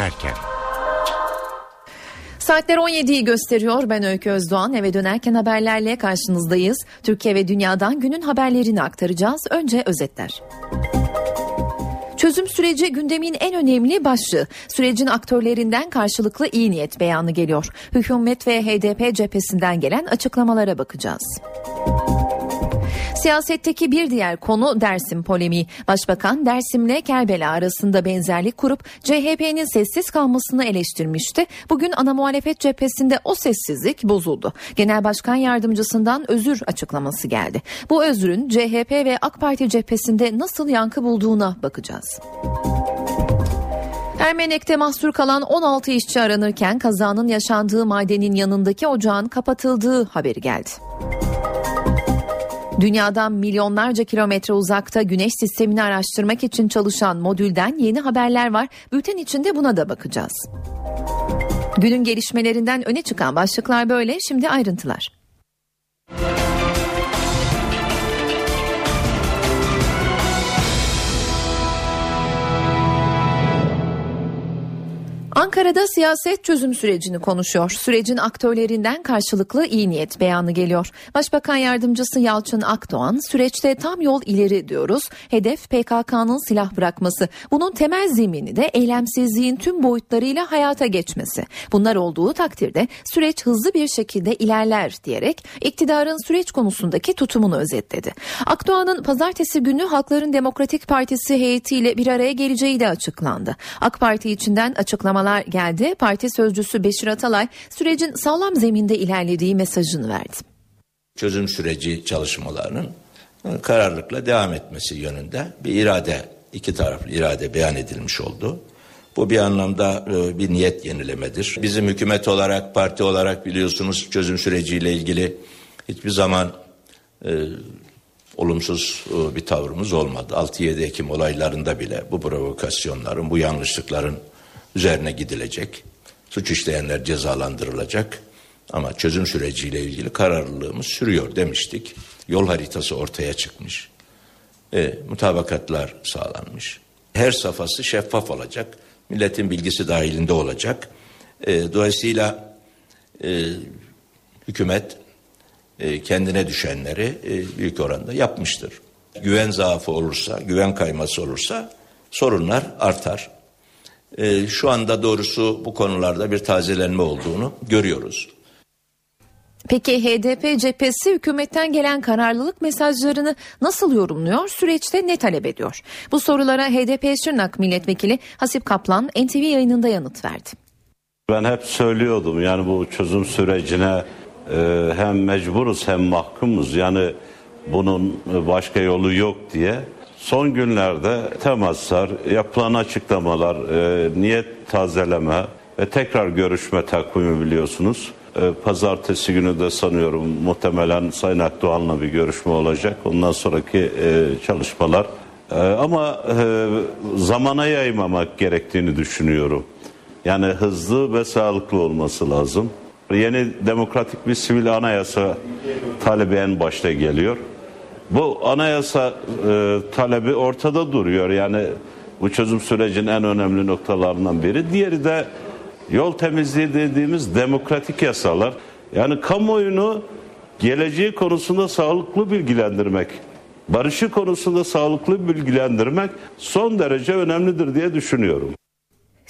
dönerken. Saatler 17'yi gösteriyor. Ben Öykü Özdoğan. Eve dönerken haberlerle karşınızdayız. Türkiye ve dünyadan günün haberlerini aktaracağız. Önce özetler. Çözüm süreci gündemin en önemli başlığı. Sürecin aktörlerinden karşılıklı iyi niyet beyanı geliyor. Hükümet ve HDP cephesinden gelen açıklamalara bakacağız. Siyasetteki bir diğer konu Dersim polemiği. Başbakan Dersim'le Kerbela arasında benzerlik kurup CHP'nin sessiz kalmasını eleştirmişti. Bugün ana muhalefet cephesinde o sessizlik bozuldu. Genel Başkan Yardımcısından özür açıklaması geldi. Bu özrün CHP ve AK Parti cephesinde nasıl yankı bulduğuna bakacağız. Ermenek'te mahsur kalan 16 işçi aranırken kazanın yaşandığı madenin yanındaki ocağın kapatıldığı haberi geldi. Dünyadan milyonlarca kilometre uzakta güneş sistemini araştırmak için çalışan modülden yeni haberler var. Bülten içinde buna da bakacağız. Günün gelişmelerinden öne çıkan başlıklar böyle. Şimdi ayrıntılar. Ankara'da siyaset çözüm sürecini konuşuyor. Sürecin aktörlerinden karşılıklı iyi niyet beyanı geliyor. Başbakan yardımcısı Yalçın Akdoğan süreçte tam yol ileri diyoruz. Hedef PKK'nın silah bırakması. Bunun temel zemini de eylemsizliğin tüm boyutlarıyla hayata geçmesi. Bunlar olduğu takdirde süreç hızlı bir şekilde ilerler diyerek iktidarın süreç konusundaki tutumunu özetledi. Akdoğan'ın pazartesi günü Halkların Demokratik Partisi heyetiyle bir araya geleceği de açıklandı. AK Parti içinden açıklamalar geldi. Parti sözcüsü Beşir Atalay sürecin sağlam zeminde ilerlediği mesajını verdi. Çözüm süreci çalışmalarının kararlılıkla devam etmesi yönünde bir irade, iki taraflı irade beyan edilmiş oldu. Bu bir anlamda bir niyet yenilemedir. Bizim hükümet olarak, parti olarak biliyorsunuz çözüm süreciyle ilgili hiçbir zaman e, olumsuz bir tavrımız olmadı. 6-7 Ekim olaylarında bile bu provokasyonların, bu yanlışlıkların üzerine gidilecek. Suç işleyenler cezalandırılacak. Ama çözüm süreciyle ilgili kararlılığımız sürüyor demiştik. Yol haritası ortaya çıkmış. E, mutabakatlar sağlanmış. Her safhası şeffaf olacak. Milletin bilgisi dahilinde olacak. E, dolayısıyla e, hükümet e, kendine düşenleri e, büyük oranda yapmıştır. Güven zaafı olursa, güven kayması olursa sorunlar artar. E, şu anda doğrusu bu konularda bir tazelenme olduğunu görüyoruz. Peki HDP cephesi hükümetten gelen kararlılık mesajlarını nasıl yorumluyor? Süreçte ne talep ediyor? Bu sorulara HDP Şırnak Milletvekili Hasip Kaplan NTV yayınında yanıt verdi. Ben hep söylüyordum yani bu çözüm sürecine e, hem mecburuz hem mahkumuz yani bunun başka yolu yok diye. Son günlerde temaslar, yapılan açıklamalar, e, niyet tazeleme ve tekrar görüşme takvimi biliyorsunuz. E, pazartesi günü de sanıyorum muhtemelen Sayın Akdoğan'la bir görüşme olacak. Ondan sonraki e, çalışmalar. E, ama e, zamana yaymamak gerektiğini düşünüyorum. Yani hızlı ve sağlıklı olması lazım. Yeni demokratik bir sivil anayasa talebi en başta geliyor. Bu anayasa e, talebi ortada duruyor. Yani bu çözüm sürecinin en önemli noktalarından biri. Diğeri de yol temizliği dediğimiz demokratik yasalar. Yani kamuoyunu geleceği konusunda sağlıklı bilgilendirmek, barışı konusunda sağlıklı bilgilendirmek son derece önemlidir diye düşünüyorum.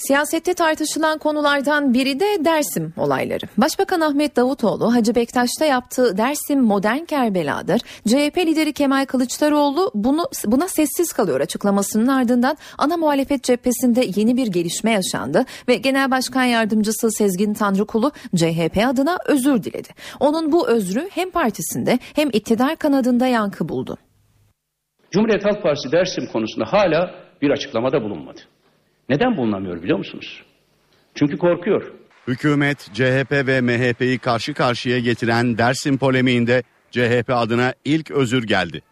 Siyasette tartışılan konulardan biri de Dersim olayları. Başbakan Ahmet Davutoğlu Hacı Bektaş'ta yaptığı Dersim modern Kerbela'dır. CHP lideri Kemal Kılıçdaroğlu bunu buna sessiz kalıyor açıklamasının ardından ana muhalefet cephesinde yeni bir gelişme yaşandı ve Genel Başkan Yardımcısı Sezgin Tanrıkulu CHP adına özür diledi. Onun bu özrü hem partisinde hem iktidar kanadında yankı buldu. Cumhuriyet Halk Partisi Dersim konusunda hala bir açıklamada bulunmadı. Neden bulunamıyor biliyor musunuz? Çünkü korkuyor. Hükümet, CHP ve MHP'yi karşı karşıya getiren Dersim polemiğinde CHP adına ilk özür geldi.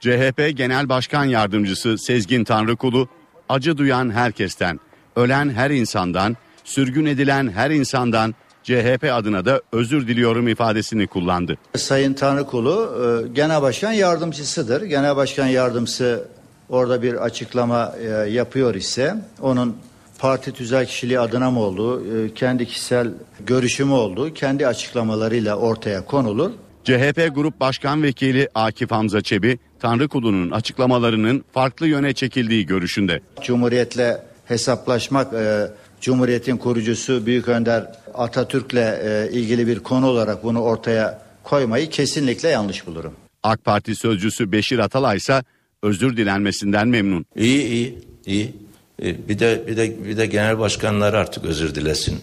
CHP Genel Başkan Yardımcısı Sezgin Tanrıkulu, acı duyan herkesten, ölen her insandan, sürgün edilen her insandan CHP adına da özür diliyorum ifadesini kullandı. Sayın Tanrıkulu e, Genel Başkan Yardımcısıdır. Genel Başkan Yardımcısı orada bir açıklama e, yapıyor ise onun parti tüzel kişiliği adına mı olduğu, e, kendi kişisel görüşümü olduğu kendi açıklamalarıyla ortaya konulur. CHP Grup Başkan Vekili Akif Hamza Çebi, Tanrıkulu'nun açıklamalarının farklı yöne çekildiği görüşünde. Cumhuriyetle hesaplaşmak e, Cumhuriyetin kurucusu Büyük Önder Atatürk'le e, ilgili bir konu olarak bunu ortaya koymayı kesinlikle yanlış bulurum. AK Parti sözcüsü Beşir Atalay ise özür dilenmesinden memnun. İyi iyi iyi. E, Bir de bir de bir de genel başkanlar artık özür dilesin.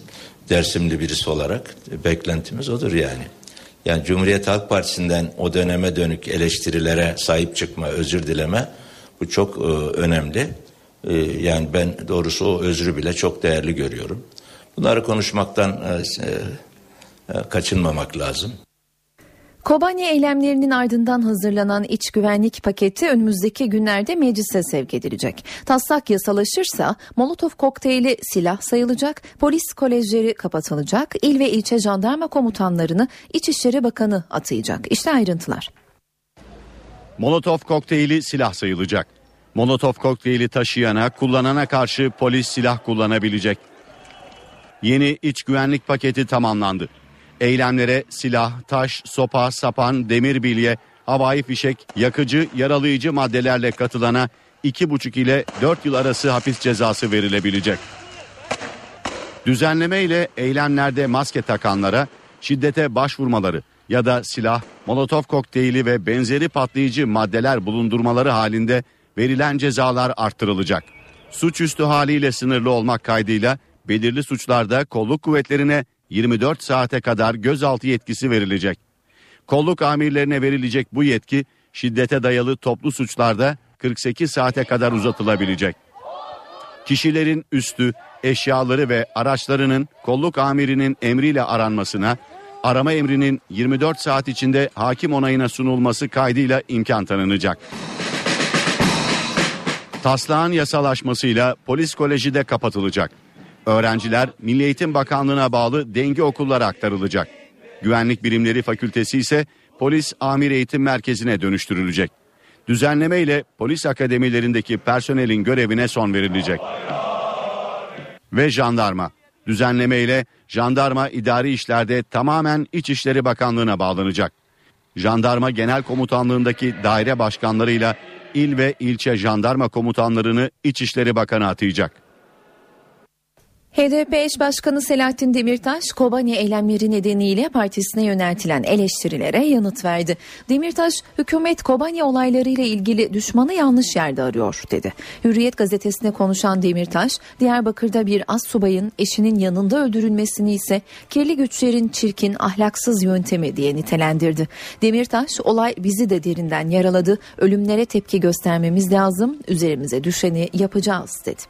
Dersimli birisi olarak E, beklentimiz odur yani. Yani Cumhuriyet Halk Partisi'nden o döneme dönük eleştirilere sahip çıkma, özür dileme bu çok e, önemli. Yani ben doğrusu o özrü bile çok değerli görüyorum. Bunları konuşmaktan kaçınmamak lazım. Kobani eylemlerinin ardından hazırlanan iç güvenlik paketi önümüzdeki günlerde meclise sevk edilecek. Taslak yasalaşırsa Molotov kokteyli silah sayılacak, polis kolejleri kapatılacak, il ve ilçe jandarma komutanlarını İçişleri Bakanı atayacak. İşte ayrıntılar. Molotov kokteyli silah sayılacak. Molotov kokteyli taşıyana, kullanana karşı polis silah kullanabilecek. Yeni iç güvenlik paketi tamamlandı. Eylemlere silah, taş, sopa, sapan, demir bilye, havai fişek, yakıcı, yaralayıcı maddelerle katılana 2,5 ile 4 yıl arası hapis cezası verilebilecek. Düzenleme ile eylemlerde maske takanlara şiddete başvurmaları ya da silah, molotof kokteyli ve benzeri patlayıcı maddeler bulundurmaları halinde verilen cezalar arttırılacak. Suçüstü haliyle sınırlı olmak kaydıyla belirli suçlarda kolluk kuvvetlerine 24 saate kadar gözaltı yetkisi verilecek. Kolluk amirlerine verilecek bu yetki şiddete dayalı toplu suçlarda 48 saate kadar uzatılabilecek. Kişilerin üstü, eşyaları ve araçlarının kolluk amirinin emriyle aranmasına, arama emrinin 24 saat içinde hakim onayına sunulması kaydıyla imkan tanınacak. Taslağın yasalaşmasıyla polis koleji de kapatılacak. Öğrenciler Milli Eğitim Bakanlığı'na bağlı denge okullara aktarılacak. Güvenlik birimleri fakültesi ise polis amir eğitim merkezine dönüştürülecek. Düzenleme ile polis akademilerindeki personelin görevine son verilecek. Ve jandarma. Düzenleme ile jandarma idari işlerde tamamen İçişleri Bakanlığı'na bağlanacak. Jandarma Genel Komutanlığındaki daire başkanlarıyla il ve ilçe jandarma komutanlarını İçişleri Bakanı atayacak. HDP eş başkanı Selahattin Demirtaş, Kobani eylemleri nedeniyle partisine yöneltilen eleştirilere yanıt verdi. Demirtaş, hükümet Kobani olaylarıyla ilgili düşmanı yanlış yerde arıyor dedi. Hürriyet gazetesine konuşan Demirtaş, Diyarbakır'da bir az subayın eşinin yanında öldürülmesini ise kirli güçlerin çirkin, ahlaksız yöntemi diye nitelendirdi. Demirtaş, olay bizi de derinden yaraladı, ölümlere tepki göstermemiz lazım, üzerimize düşeni yapacağız dedi.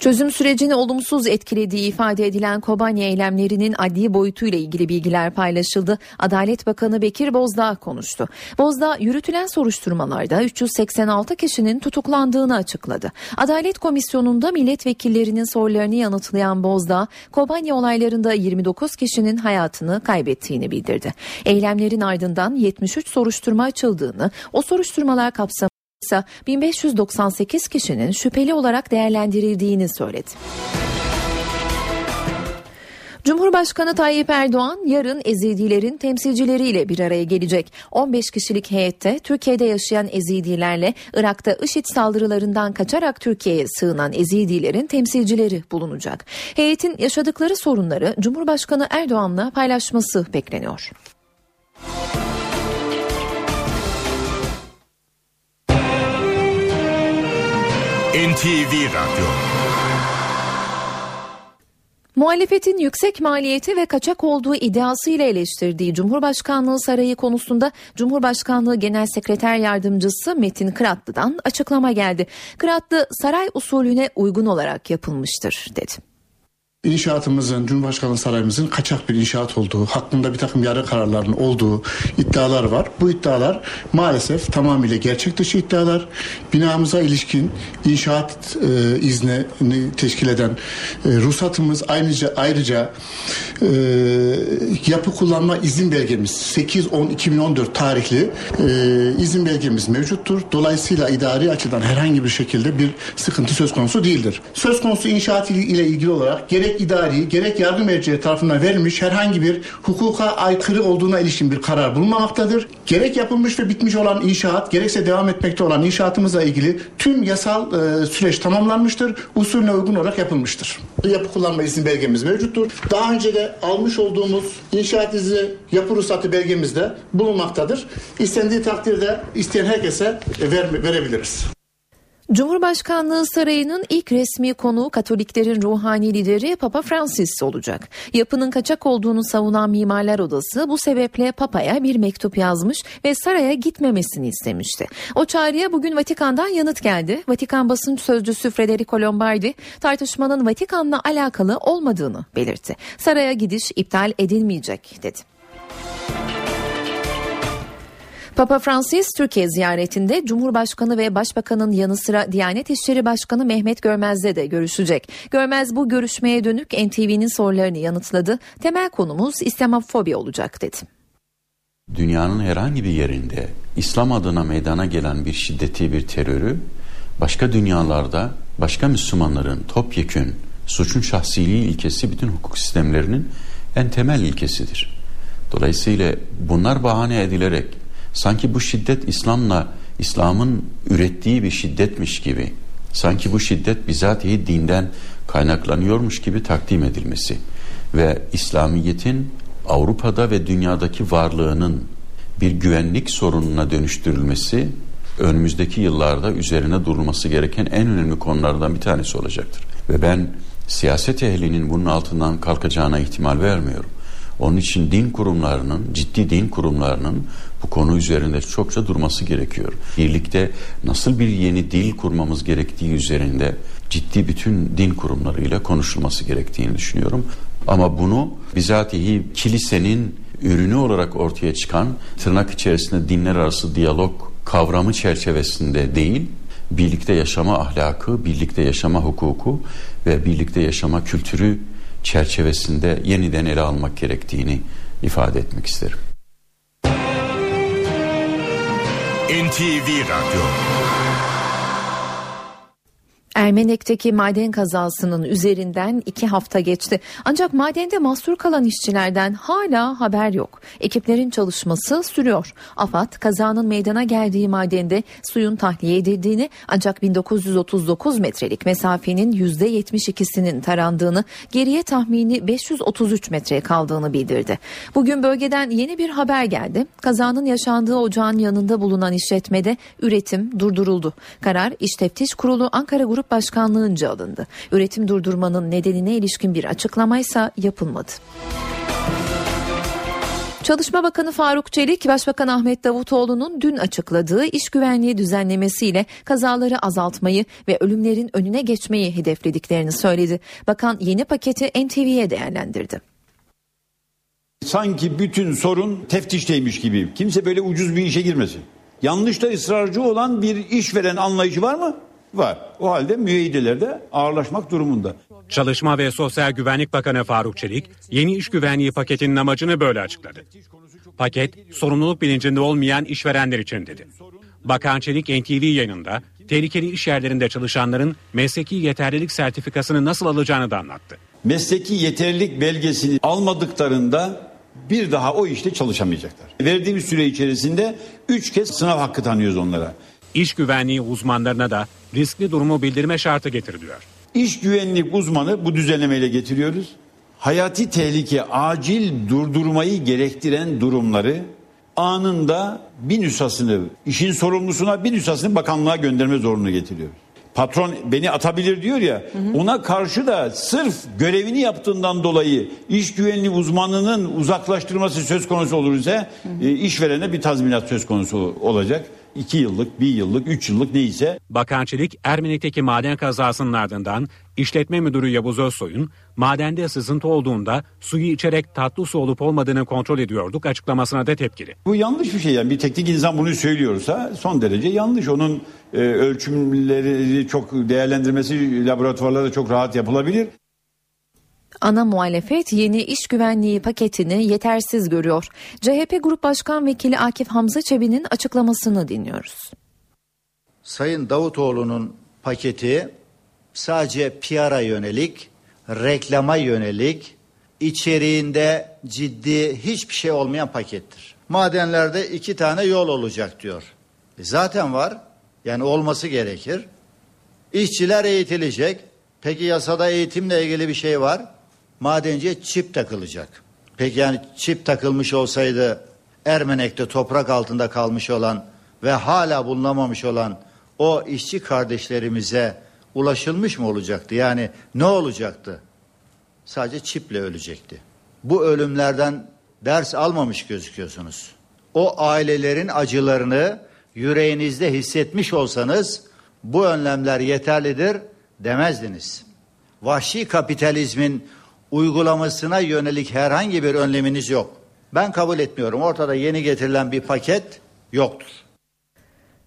Çözüm sürecini olumsuz etkilediği ifade edilen Kobani eylemlerinin adli boyutuyla ilgili bilgiler paylaşıldı. Adalet Bakanı Bekir Bozdağ konuştu. Bozdağ yürütülen soruşturmalarda 386 kişinin tutuklandığını açıkladı. Adalet Komisyonu'nda milletvekillerinin sorularını yanıtlayan Bozdağ, Kobani olaylarında 29 kişinin hayatını kaybettiğini bildirdi. Eylemlerin ardından 73 soruşturma açıldığını, o soruşturmalar kapsamında ise 1598 kişinin şüpheli olarak değerlendirildiğini söyledi. Cumhurbaşkanı Tayyip Erdoğan yarın Ezidilerin temsilcileriyle bir araya gelecek. 15 kişilik heyette Türkiye'de yaşayan Ezidilerle Irak'ta IŞİD saldırılarından kaçarak Türkiye'ye sığınan Ezidilerin temsilcileri bulunacak. Heyetin yaşadıkları sorunları Cumhurbaşkanı Erdoğan'la paylaşması bekleniyor. NTV Radyo Muhalefetin yüksek maliyeti ve kaçak olduğu iddiasıyla eleştirdiği Cumhurbaşkanlığı Sarayı konusunda Cumhurbaşkanlığı Genel Sekreter Yardımcısı Metin Kıratlı'dan açıklama geldi. Kıratlı saray usulüne uygun olarak yapılmıştır dedi. İnşaatımızın, Cumhurbaşkanlığı Sarayımızın kaçak bir inşaat olduğu, hakkında bir takım yarı kararların olduğu iddialar var. Bu iddialar maalesef tamamıyla gerçek dışı iddialar. Binamıza ilişkin inşaat e, iznini teşkil eden e, ruhsatımız ayrıca ayrıca e, yapı kullanma izin belgemiz 8-10-2014 tarihli e, izin belgemiz mevcuttur. Dolayısıyla idari açıdan herhangi bir şekilde bir sıkıntı söz konusu değildir. Söz konusu inşaat ile ilgili olarak gerek idari gerek yargı merci tarafından verilmiş herhangi bir hukuka aykırı olduğuna ilişkin bir karar bulunmamaktadır. Gerek yapılmış ve bitmiş olan inşaat gerekse devam etmekte olan inşaatımızla ilgili tüm yasal e, süreç tamamlanmıştır. Usulüne uygun olarak yapılmıştır. Yapı kullanma izin belgemiz mevcuttur. Daha önce de almış olduğumuz inşaat izni yapı ruhsatı belgemizde bulunmaktadır. İstendiği takdirde isteyen herkese ver, verebiliriz. Cumhurbaşkanlığı Sarayı'nın ilk resmi konuğu Katoliklerin ruhani lideri Papa Francis olacak. Yapının kaçak olduğunu savunan Mimarlar Odası bu sebeple Papa'ya bir mektup yazmış ve saraya gitmemesini istemişti. O çağrıya bugün Vatikan'dan yanıt geldi. Vatikan basın sözcüsü Federico Lombardi tartışmanın Vatikan'la alakalı olmadığını belirtti. Saraya gidiş iptal edilmeyecek dedi. Papa Francis Türkiye ziyaretinde Cumhurbaşkanı ve Başbakanın yanı sıra Diyanet İşleri Başkanı Mehmet Görmez'le de görüşecek. Görmez bu görüşmeye dönük NTV'nin sorularını yanıtladı. Temel konumuz İslamofobi olacak dedi. Dünyanın herhangi bir yerinde İslam adına meydana gelen bir şiddeti, bir terörü başka dünyalarda başka Müslümanların topyekün suçun şahsiliği ilkesi bütün hukuk sistemlerinin en temel ilkesidir. Dolayısıyla bunlar bahane edilerek sanki bu şiddet İslam'la İslam'ın ürettiği bir şiddetmiş gibi sanki bu şiddet bizatihi dinden kaynaklanıyormuş gibi takdim edilmesi ve İslamiyet'in Avrupa'da ve dünyadaki varlığının bir güvenlik sorununa dönüştürülmesi önümüzdeki yıllarda üzerine durulması gereken en önemli konulardan bir tanesi olacaktır. Ve ben siyaset ehlinin bunun altından kalkacağına ihtimal vermiyorum. Onun için din kurumlarının, ciddi din kurumlarının bu konu üzerinde çokça durması gerekiyor. Birlikte nasıl bir yeni dil kurmamız gerektiği üzerinde ciddi bütün din kurumlarıyla konuşulması gerektiğini düşünüyorum. Ama bunu bizatihi kilisenin ürünü olarak ortaya çıkan tırnak içerisinde dinler arası diyalog kavramı çerçevesinde değil, birlikte yaşama ahlakı, birlikte yaşama hukuku ve birlikte yaşama kültürü çerçevesinde yeniden ele almak gerektiğini ifade etmek isterim. NTV Radyo Ermenek'teki maden kazasının üzerinden iki hafta geçti. Ancak madende mahsur kalan işçilerden hala haber yok. Ekiplerin çalışması sürüyor. AFAD kazanın meydana geldiği madende suyun tahliye edildiğini ancak 1939 metrelik mesafenin %72'sinin tarandığını geriye tahmini 533 metreye kaldığını bildirdi. Bugün bölgeden yeni bir haber geldi. Kazanın yaşandığı ocağın yanında bulunan işletmede üretim durduruldu. Karar İş Teftiş Kurulu Ankara Grup Başkanlığınca alındı. Üretim durdurmanın nedenine ilişkin bir açıklamaysa yapılmadı. Çalışma Bakanı Faruk Çelik, Başbakan Ahmet Davutoğlu'nun dün açıkladığı iş güvenliği düzenlemesiyle kazaları azaltmayı ve ölümlerin önüne geçmeyi hedeflediklerini söyledi. Bakan yeni paketi NTV'ye değerlendirdi. Sanki bütün sorun teftişteymiş gibi. Kimse böyle ucuz bir işe girmesin. Yanlışta ısrarcı olan bir işveren anlayışı var mı? Var. O halde müeyyideler de ağırlaşmak durumunda. Çalışma ve Sosyal Güvenlik Bakanı Faruk Çelik yeni iş güvenliği paketinin amacını böyle açıkladı. Paket sorumluluk bilincinde olmayan işverenler için dedi. Bakan Çelik NTV yayınında tehlikeli iş yerlerinde çalışanların mesleki yeterlilik sertifikasını nasıl alacağını da anlattı. Mesleki yeterlilik belgesini almadıklarında bir daha o işte çalışamayacaklar. Verdiğimiz süre içerisinde 3 kez sınav hakkı tanıyoruz onlara. İş güvenliği uzmanlarına da riskli durumu bildirme şartı getiriliyor. İş güvenlik uzmanı bu düzenlemeyle getiriyoruz. Hayati tehlike, acil durdurmayı gerektiren durumları anında bir nüshasını işin sorumlusuna bir nüshasını bakanlığa gönderme zorunlu getiriyoruz. Patron beni atabilir diyor ya hı hı. ona karşı da sırf görevini yaptığından dolayı iş güvenliği uzmanının uzaklaştırması söz konusu olursa e, işverene bir tazminat söz konusu olacak. 2 yıllık, 1 yıllık, 3 yıllık neyse. Bakan Çelik Ermenek'teki maden kazasının ardından işletme müdürü Yavuz Özsoy'un madende sızıntı olduğunda suyu içerek tatlı su olup olmadığını kontrol ediyorduk açıklamasına da tepkili. Bu yanlış bir şey yani bir teknik insan bunu söylüyorsa son derece yanlış. Onun e, ölçümleri çok değerlendirmesi laboratuvarlarda çok rahat yapılabilir. Ana muhalefet yeni iş güvenliği paketini yetersiz görüyor. CHP Grup Başkan Vekili Akif Hamza Çebi'nin açıklamasını dinliyoruz. Sayın Davutoğlu'nun paketi sadece PR'a yönelik, reklama yönelik, içeriğinde ciddi hiçbir şey olmayan pakettir. Madenlerde iki tane yol olacak diyor. E zaten var. Yani olması gerekir. İşçiler eğitilecek. Peki yasada eğitimle ilgili bir şey var. Madenciye çip takılacak. Peki yani çip takılmış olsaydı Ermenek'te toprak altında kalmış olan ve hala bulunamamış olan o işçi kardeşlerimize ulaşılmış mı olacaktı? Yani ne olacaktı? Sadece çiple ölecekti. Bu ölümlerden ders almamış gözüküyorsunuz. O ailelerin acılarını yüreğinizde hissetmiş olsanız bu önlemler yeterlidir demezdiniz. Vahşi kapitalizmin uygulamasına yönelik herhangi bir önleminiz yok. Ben kabul etmiyorum. Ortada yeni getirilen bir paket yoktur.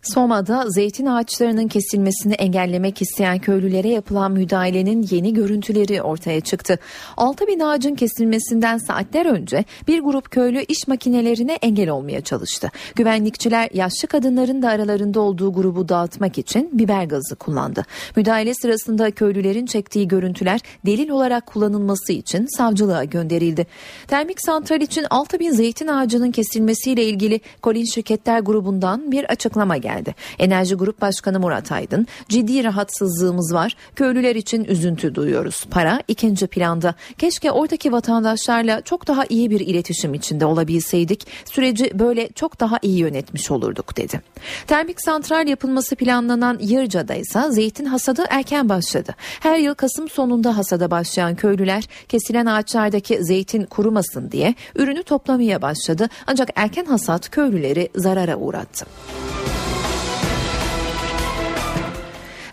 Soma'da zeytin ağaçlarının kesilmesini engellemek isteyen köylülere yapılan müdahalenin yeni görüntüleri ortaya çıktı. 6 bin ağacın kesilmesinden saatler önce bir grup köylü iş makinelerine engel olmaya çalıştı. Güvenlikçiler yaşlı kadınların da aralarında olduğu grubu dağıtmak için biber gazı kullandı. Müdahale sırasında köylülerin çektiği görüntüler delil olarak kullanılması için savcılığa gönderildi. Termik santral için 6 bin zeytin ağacının kesilmesiyle ilgili Kolin Şirketler grubundan bir açıklama geldi geldi. Enerji Grup Başkanı Murat Aydın, ciddi rahatsızlığımız var, köylüler için üzüntü duyuyoruz. Para ikinci planda. Keşke oradaki vatandaşlarla çok daha iyi bir iletişim içinde olabilseydik, süreci böyle çok daha iyi yönetmiş olurduk dedi. Termik santral yapılması planlanan Yırca'da ise zeytin hasadı erken başladı. Her yıl Kasım sonunda hasada başlayan köylüler kesilen ağaçlardaki zeytin kurumasın diye ürünü toplamaya başladı. Ancak erken hasat köylüleri zarara uğrattı.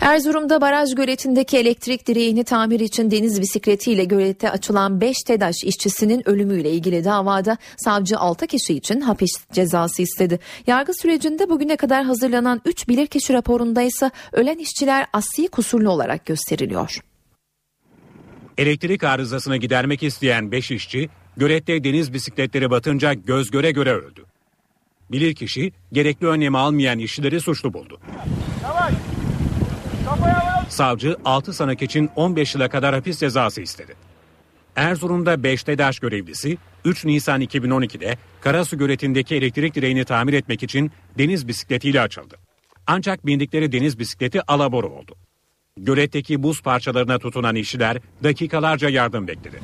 Erzurum'da baraj göletindeki elektrik direğini tamir için deniz bisikletiyle gölete açılan 5 TEDAŞ işçisinin ölümüyle ilgili davada savcı 6 kişi için hapis cezası istedi. Yargı sürecinde bugüne kadar hazırlanan 3 bilirkişi raporunda ise ölen işçiler asli kusurlu olarak gösteriliyor. Elektrik arızasını gidermek isteyen 5 işçi gölette deniz bisikletleri batınca göz göre göre öldü. Bilirkişi gerekli önlemi almayan işçileri suçlu buldu. Yavaş. Savcı 6 sanık için 15 yıla kadar hapis cezası istedi. Erzurum'da 5 TEDAŞ görevlisi 3 Nisan 2012'de Karasu göletindeki elektrik direğini tamir etmek için deniz bisikletiyle açıldı. Ancak bindikleri deniz bisikleti alabora oldu. Göletteki buz parçalarına tutunan işçiler dakikalarca yardım bekledi.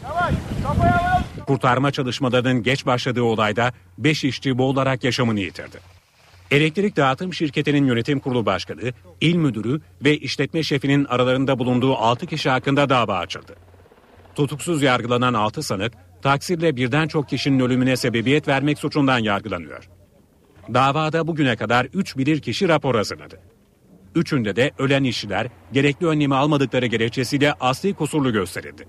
Kurtarma çalışmalarının geç başladığı olayda 5 işçi boğularak yaşamını yitirdi. Elektrik Dağıtım Şirketi'nin yönetim kurulu başkanı, il müdürü ve işletme şefinin aralarında bulunduğu 6 kişi hakkında dava açıldı. Tutuksuz yargılanan 6 sanık, taksirle birden çok kişinin ölümüne sebebiyet vermek suçundan yargılanıyor. Davada bugüne kadar 3 bilirkişi rapor hazırladı. Üçünde de ölen işçiler gerekli önlemi almadıkları gerekçesiyle asli kusurlu gösterildi.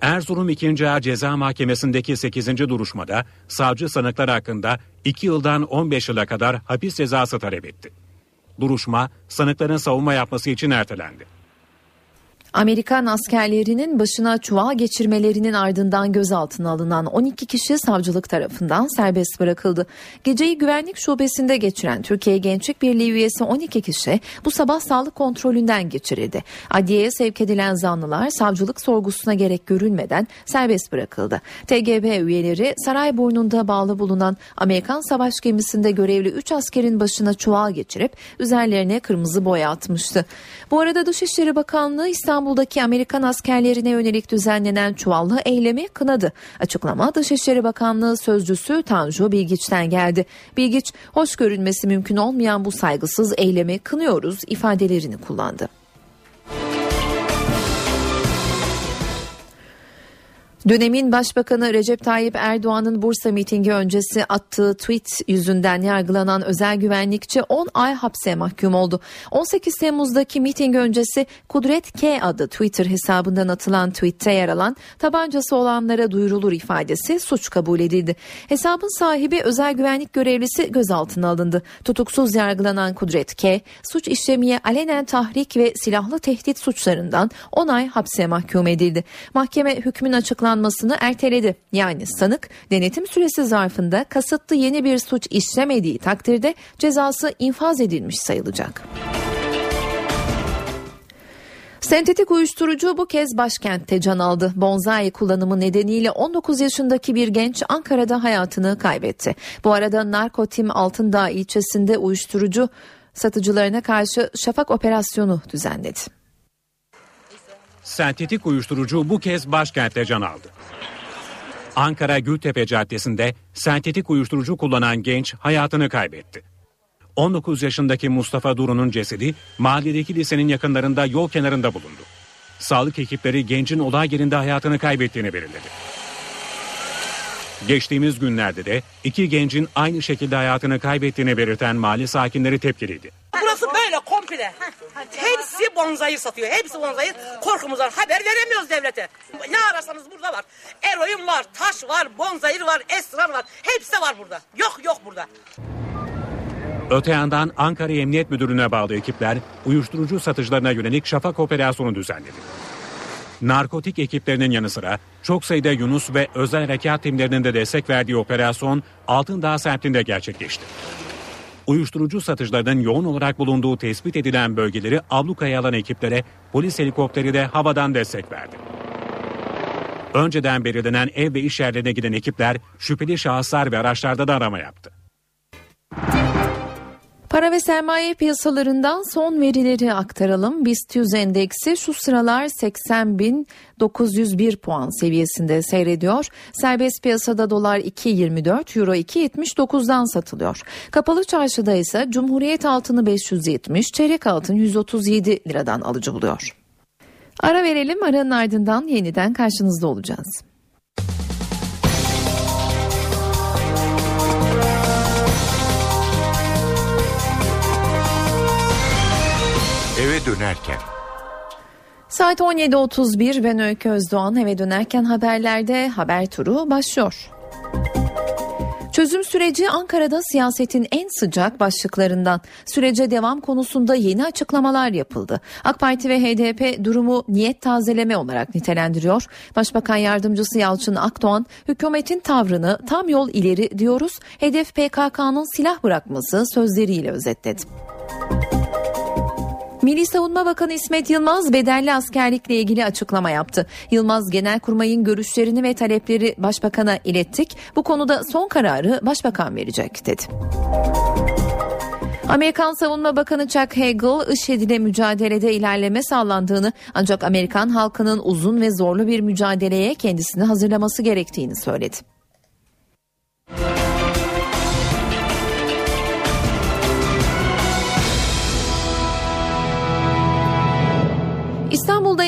Erzurum 2. Ağır Ceza Mahkemesi'ndeki 8. duruşmada savcı sanıklar hakkında 2 yıldan 15 yıla kadar hapis cezası talep etti. Duruşma sanıkların savunma yapması için ertelendi. Amerikan askerlerinin başına çuval geçirmelerinin ardından gözaltına alınan 12 kişi savcılık tarafından serbest bırakıldı. Geceyi güvenlik şubesinde geçiren Türkiye Gençlik Birliği üyesi 12 kişi bu sabah sağlık kontrolünden geçirildi. Adliyeye sevk edilen zanlılar savcılık sorgusuna gerek görülmeden serbest bırakıldı. TGB üyeleri Sarayburnu'nda bağlı bulunan Amerikan savaş gemisinde görevli 3 askerin başına çuval geçirip üzerlerine kırmızı boya atmıştı. Bu arada Dışişleri Bakanlığı İstanbul İstanbul'daki Amerikan askerlerine yönelik düzenlenen çuvallı eylemi kınadı. Açıklama Dışişleri Bakanlığı sözcüsü Tanju Bilgiç'ten geldi. Bilgiç, hoş görünmesi mümkün olmayan bu saygısız eylemi kınıyoruz ifadelerini kullandı. Dönemin Başbakanı Recep Tayyip Erdoğan'ın Bursa mitingi öncesi attığı tweet yüzünden yargılanan özel güvenlikçi 10 ay hapse mahkum oldu. 18 Temmuz'daki miting öncesi Kudret K adı Twitter hesabından atılan tweette yer alan tabancası olanlara duyurulur ifadesi suç kabul edildi. Hesabın sahibi özel güvenlik görevlisi gözaltına alındı. Tutuksuz yargılanan Kudret K, suç işlemeye alenen tahrik ve silahlı tehdit suçlarından 10 ay hapse mahkum edildi. Mahkeme hükmün açıklanmasını erteledi. Yani sanık denetim süresi zarfında kasıtlı yeni bir suç işlemediği takdirde cezası infaz edilmiş sayılacak. Sentetik uyuşturucu bu kez başkentte can aldı. Bonzai kullanımı nedeniyle 19 yaşındaki bir genç Ankara'da hayatını kaybetti. Bu arada Narkotim Altındağ ilçesinde uyuşturucu satıcılarına karşı şafak operasyonu düzenledi. Sentetik uyuşturucu bu kez başkentte can aldı. Ankara Gültepe Caddesi'nde sentetik uyuşturucu kullanan genç hayatını kaybetti. 19 yaşındaki Mustafa Duru'nun cesedi mahalledeki lisenin yakınlarında yol kenarında bulundu. Sağlık ekipleri gencin olay yerinde hayatını kaybettiğini belirledi. Geçtiğimiz günlerde de iki gencin aynı şekilde hayatını kaybettiğini belirten mahalle sakinleri tepkiliydi. Burası böyle komple. Hepsi bonzayı satıyor. Hepsi bonzayı. Korkumuzdan haber veremiyoruz devlete. Ne ararsanız burada var. Eroin var, taş var, bonzayır var, esrar var. Hepsi var burada. Yok yok burada. Öte yandan Ankara Emniyet Müdürlüğü'ne bağlı ekipler uyuşturucu satıcılarına yönelik şafak operasyonu düzenledi. Narkotik ekiplerinin yanı sıra çok sayıda Yunus ve özel harekat timlerinin de destek verdiği operasyon Altındağ semtinde gerçekleşti. Uyuşturucu satıcılarının yoğun olarak bulunduğu tespit edilen bölgeleri ablukaya alan ekiplere polis helikopteri de havadan destek verdi. Önceden belirlenen ev ve iş yerlerine giden ekipler şüpheli şahıslar ve araçlarda da arama yaptı. Para ve sermaye piyasalarından son verileri aktaralım. BIST 100 endeksi şu sıralar 80.901 puan seviyesinde seyrediyor. Serbest piyasada dolar 2.24, euro 2.79'dan satılıyor. Kapalı çarşıda ise Cumhuriyet altını 570, çeyrek altın 137 liradan alıcı buluyor. Ara verelim aranın ardından yeniden karşınızda olacağız. Eve dönerken. Saat 17.31 ben Öykü Özdoğan eve dönerken haberlerde haber turu başlıyor. Çözüm süreci Ankara'da siyasetin en sıcak başlıklarından. Sürece devam konusunda yeni açıklamalar yapıldı. AK Parti ve HDP durumu niyet tazeleme olarak nitelendiriyor. Başbakan Yardımcısı Yalçın Akdoğan hükümetin tavrını tam yol ileri diyoruz. Hedef PKK'nın silah bırakması sözleriyle özetledi. Milli Savunma Bakanı İsmet Yılmaz bedelli askerlikle ilgili açıklama yaptı. Yılmaz Genelkurmay'ın görüşlerini ve talepleri Başbakan'a ilettik. Bu konuda son kararı Başbakan verecek dedi. Amerikan Savunma Bakanı Chuck Hagel, IŞİD ile mücadelede ilerleme sağlandığını ancak Amerikan halkının uzun ve zorlu bir mücadeleye kendisini hazırlaması gerektiğini söyledi.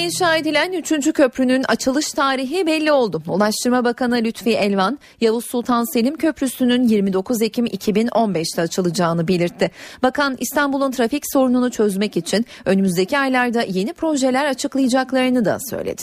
İnşa edilen 3. köprünün açılış tarihi belli oldu. Ulaştırma Bakanı Lütfi Elvan, Yavuz Sultan Selim Köprüsü'nün 29 Ekim 2015'te açılacağını belirtti. Bakan İstanbul'un trafik sorununu çözmek için önümüzdeki aylarda yeni projeler açıklayacaklarını da söyledi.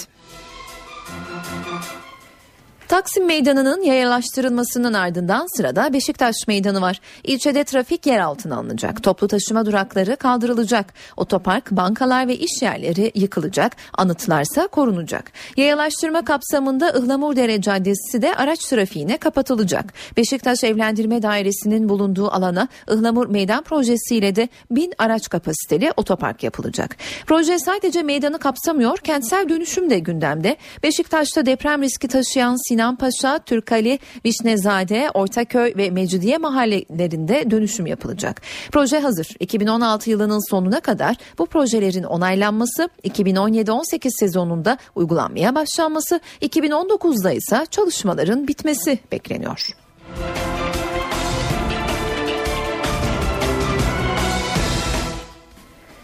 Taksim Meydanı'nın yayalaştırılmasının ardından sırada Beşiktaş Meydanı var. İlçede trafik yer altına alınacak. Toplu taşıma durakları kaldırılacak. Otopark, bankalar ve iş yerleri yıkılacak. Anıtlarsa korunacak. Yayalaştırma kapsamında Ihlamurdere Caddesi de araç trafiğine kapatılacak. Beşiktaş Evlendirme Dairesi'nin bulunduğu alana Ihlamur Meydan projesiyle de bin araç kapasiteli otopark yapılacak. Proje sadece meydanı kapsamıyor, kentsel dönüşüm de gündemde. Beşiktaş'ta deprem riski taşıyan Sinan Paşa, Türkali, Vişnezade, Ortaköy ve Mecidiye mahallelerinde dönüşüm yapılacak. Proje hazır. 2016 yılının sonuna kadar bu projelerin onaylanması, 2017-18 sezonunda uygulanmaya başlanması, 2019'da ise çalışmaların bitmesi bekleniyor.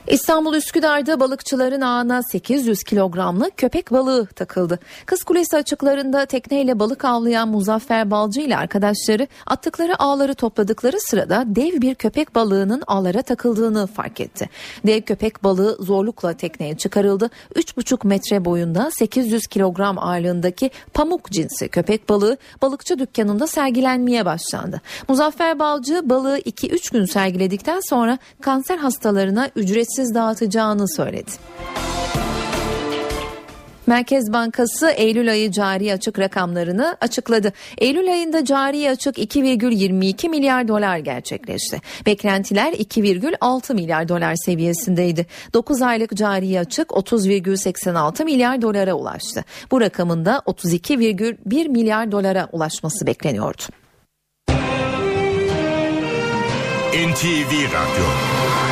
İstanbul Üsküdar'da balıkçıların ağına 800 kilogramlık köpek balığı takıldı. Kız Kulesi açıklarında tekneyle balık avlayan Muzaffer Balcı ile arkadaşları attıkları ağları topladıkları sırada dev bir köpek balığının ağlara takıldığını fark etti. Dev köpek balığı zorlukla tekneye çıkarıldı. 3,5 metre boyunda 800 kilogram ağırlığındaki pamuk cinsi köpek balığı balıkçı dükkanında sergilenmeye başlandı. Muzaffer Balcı balığı 2-3 gün sergiledikten sonra kanser hastalarına ücretsiz dağıtacağını söyledi. Merkez Bankası Eylül ayı cari açık rakamlarını açıkladı. Eylül ayında cari açık 2,22 milyar dolar gerçekleşti. Beklentiler 2,6 milyar dolar seviyesindeydi. 9 aylık cari açık 30,86 milyar dolara ulaştı. Bu rakamın da 32,1 milyar dolara ulaşması bekleniyordu. NTV Radyo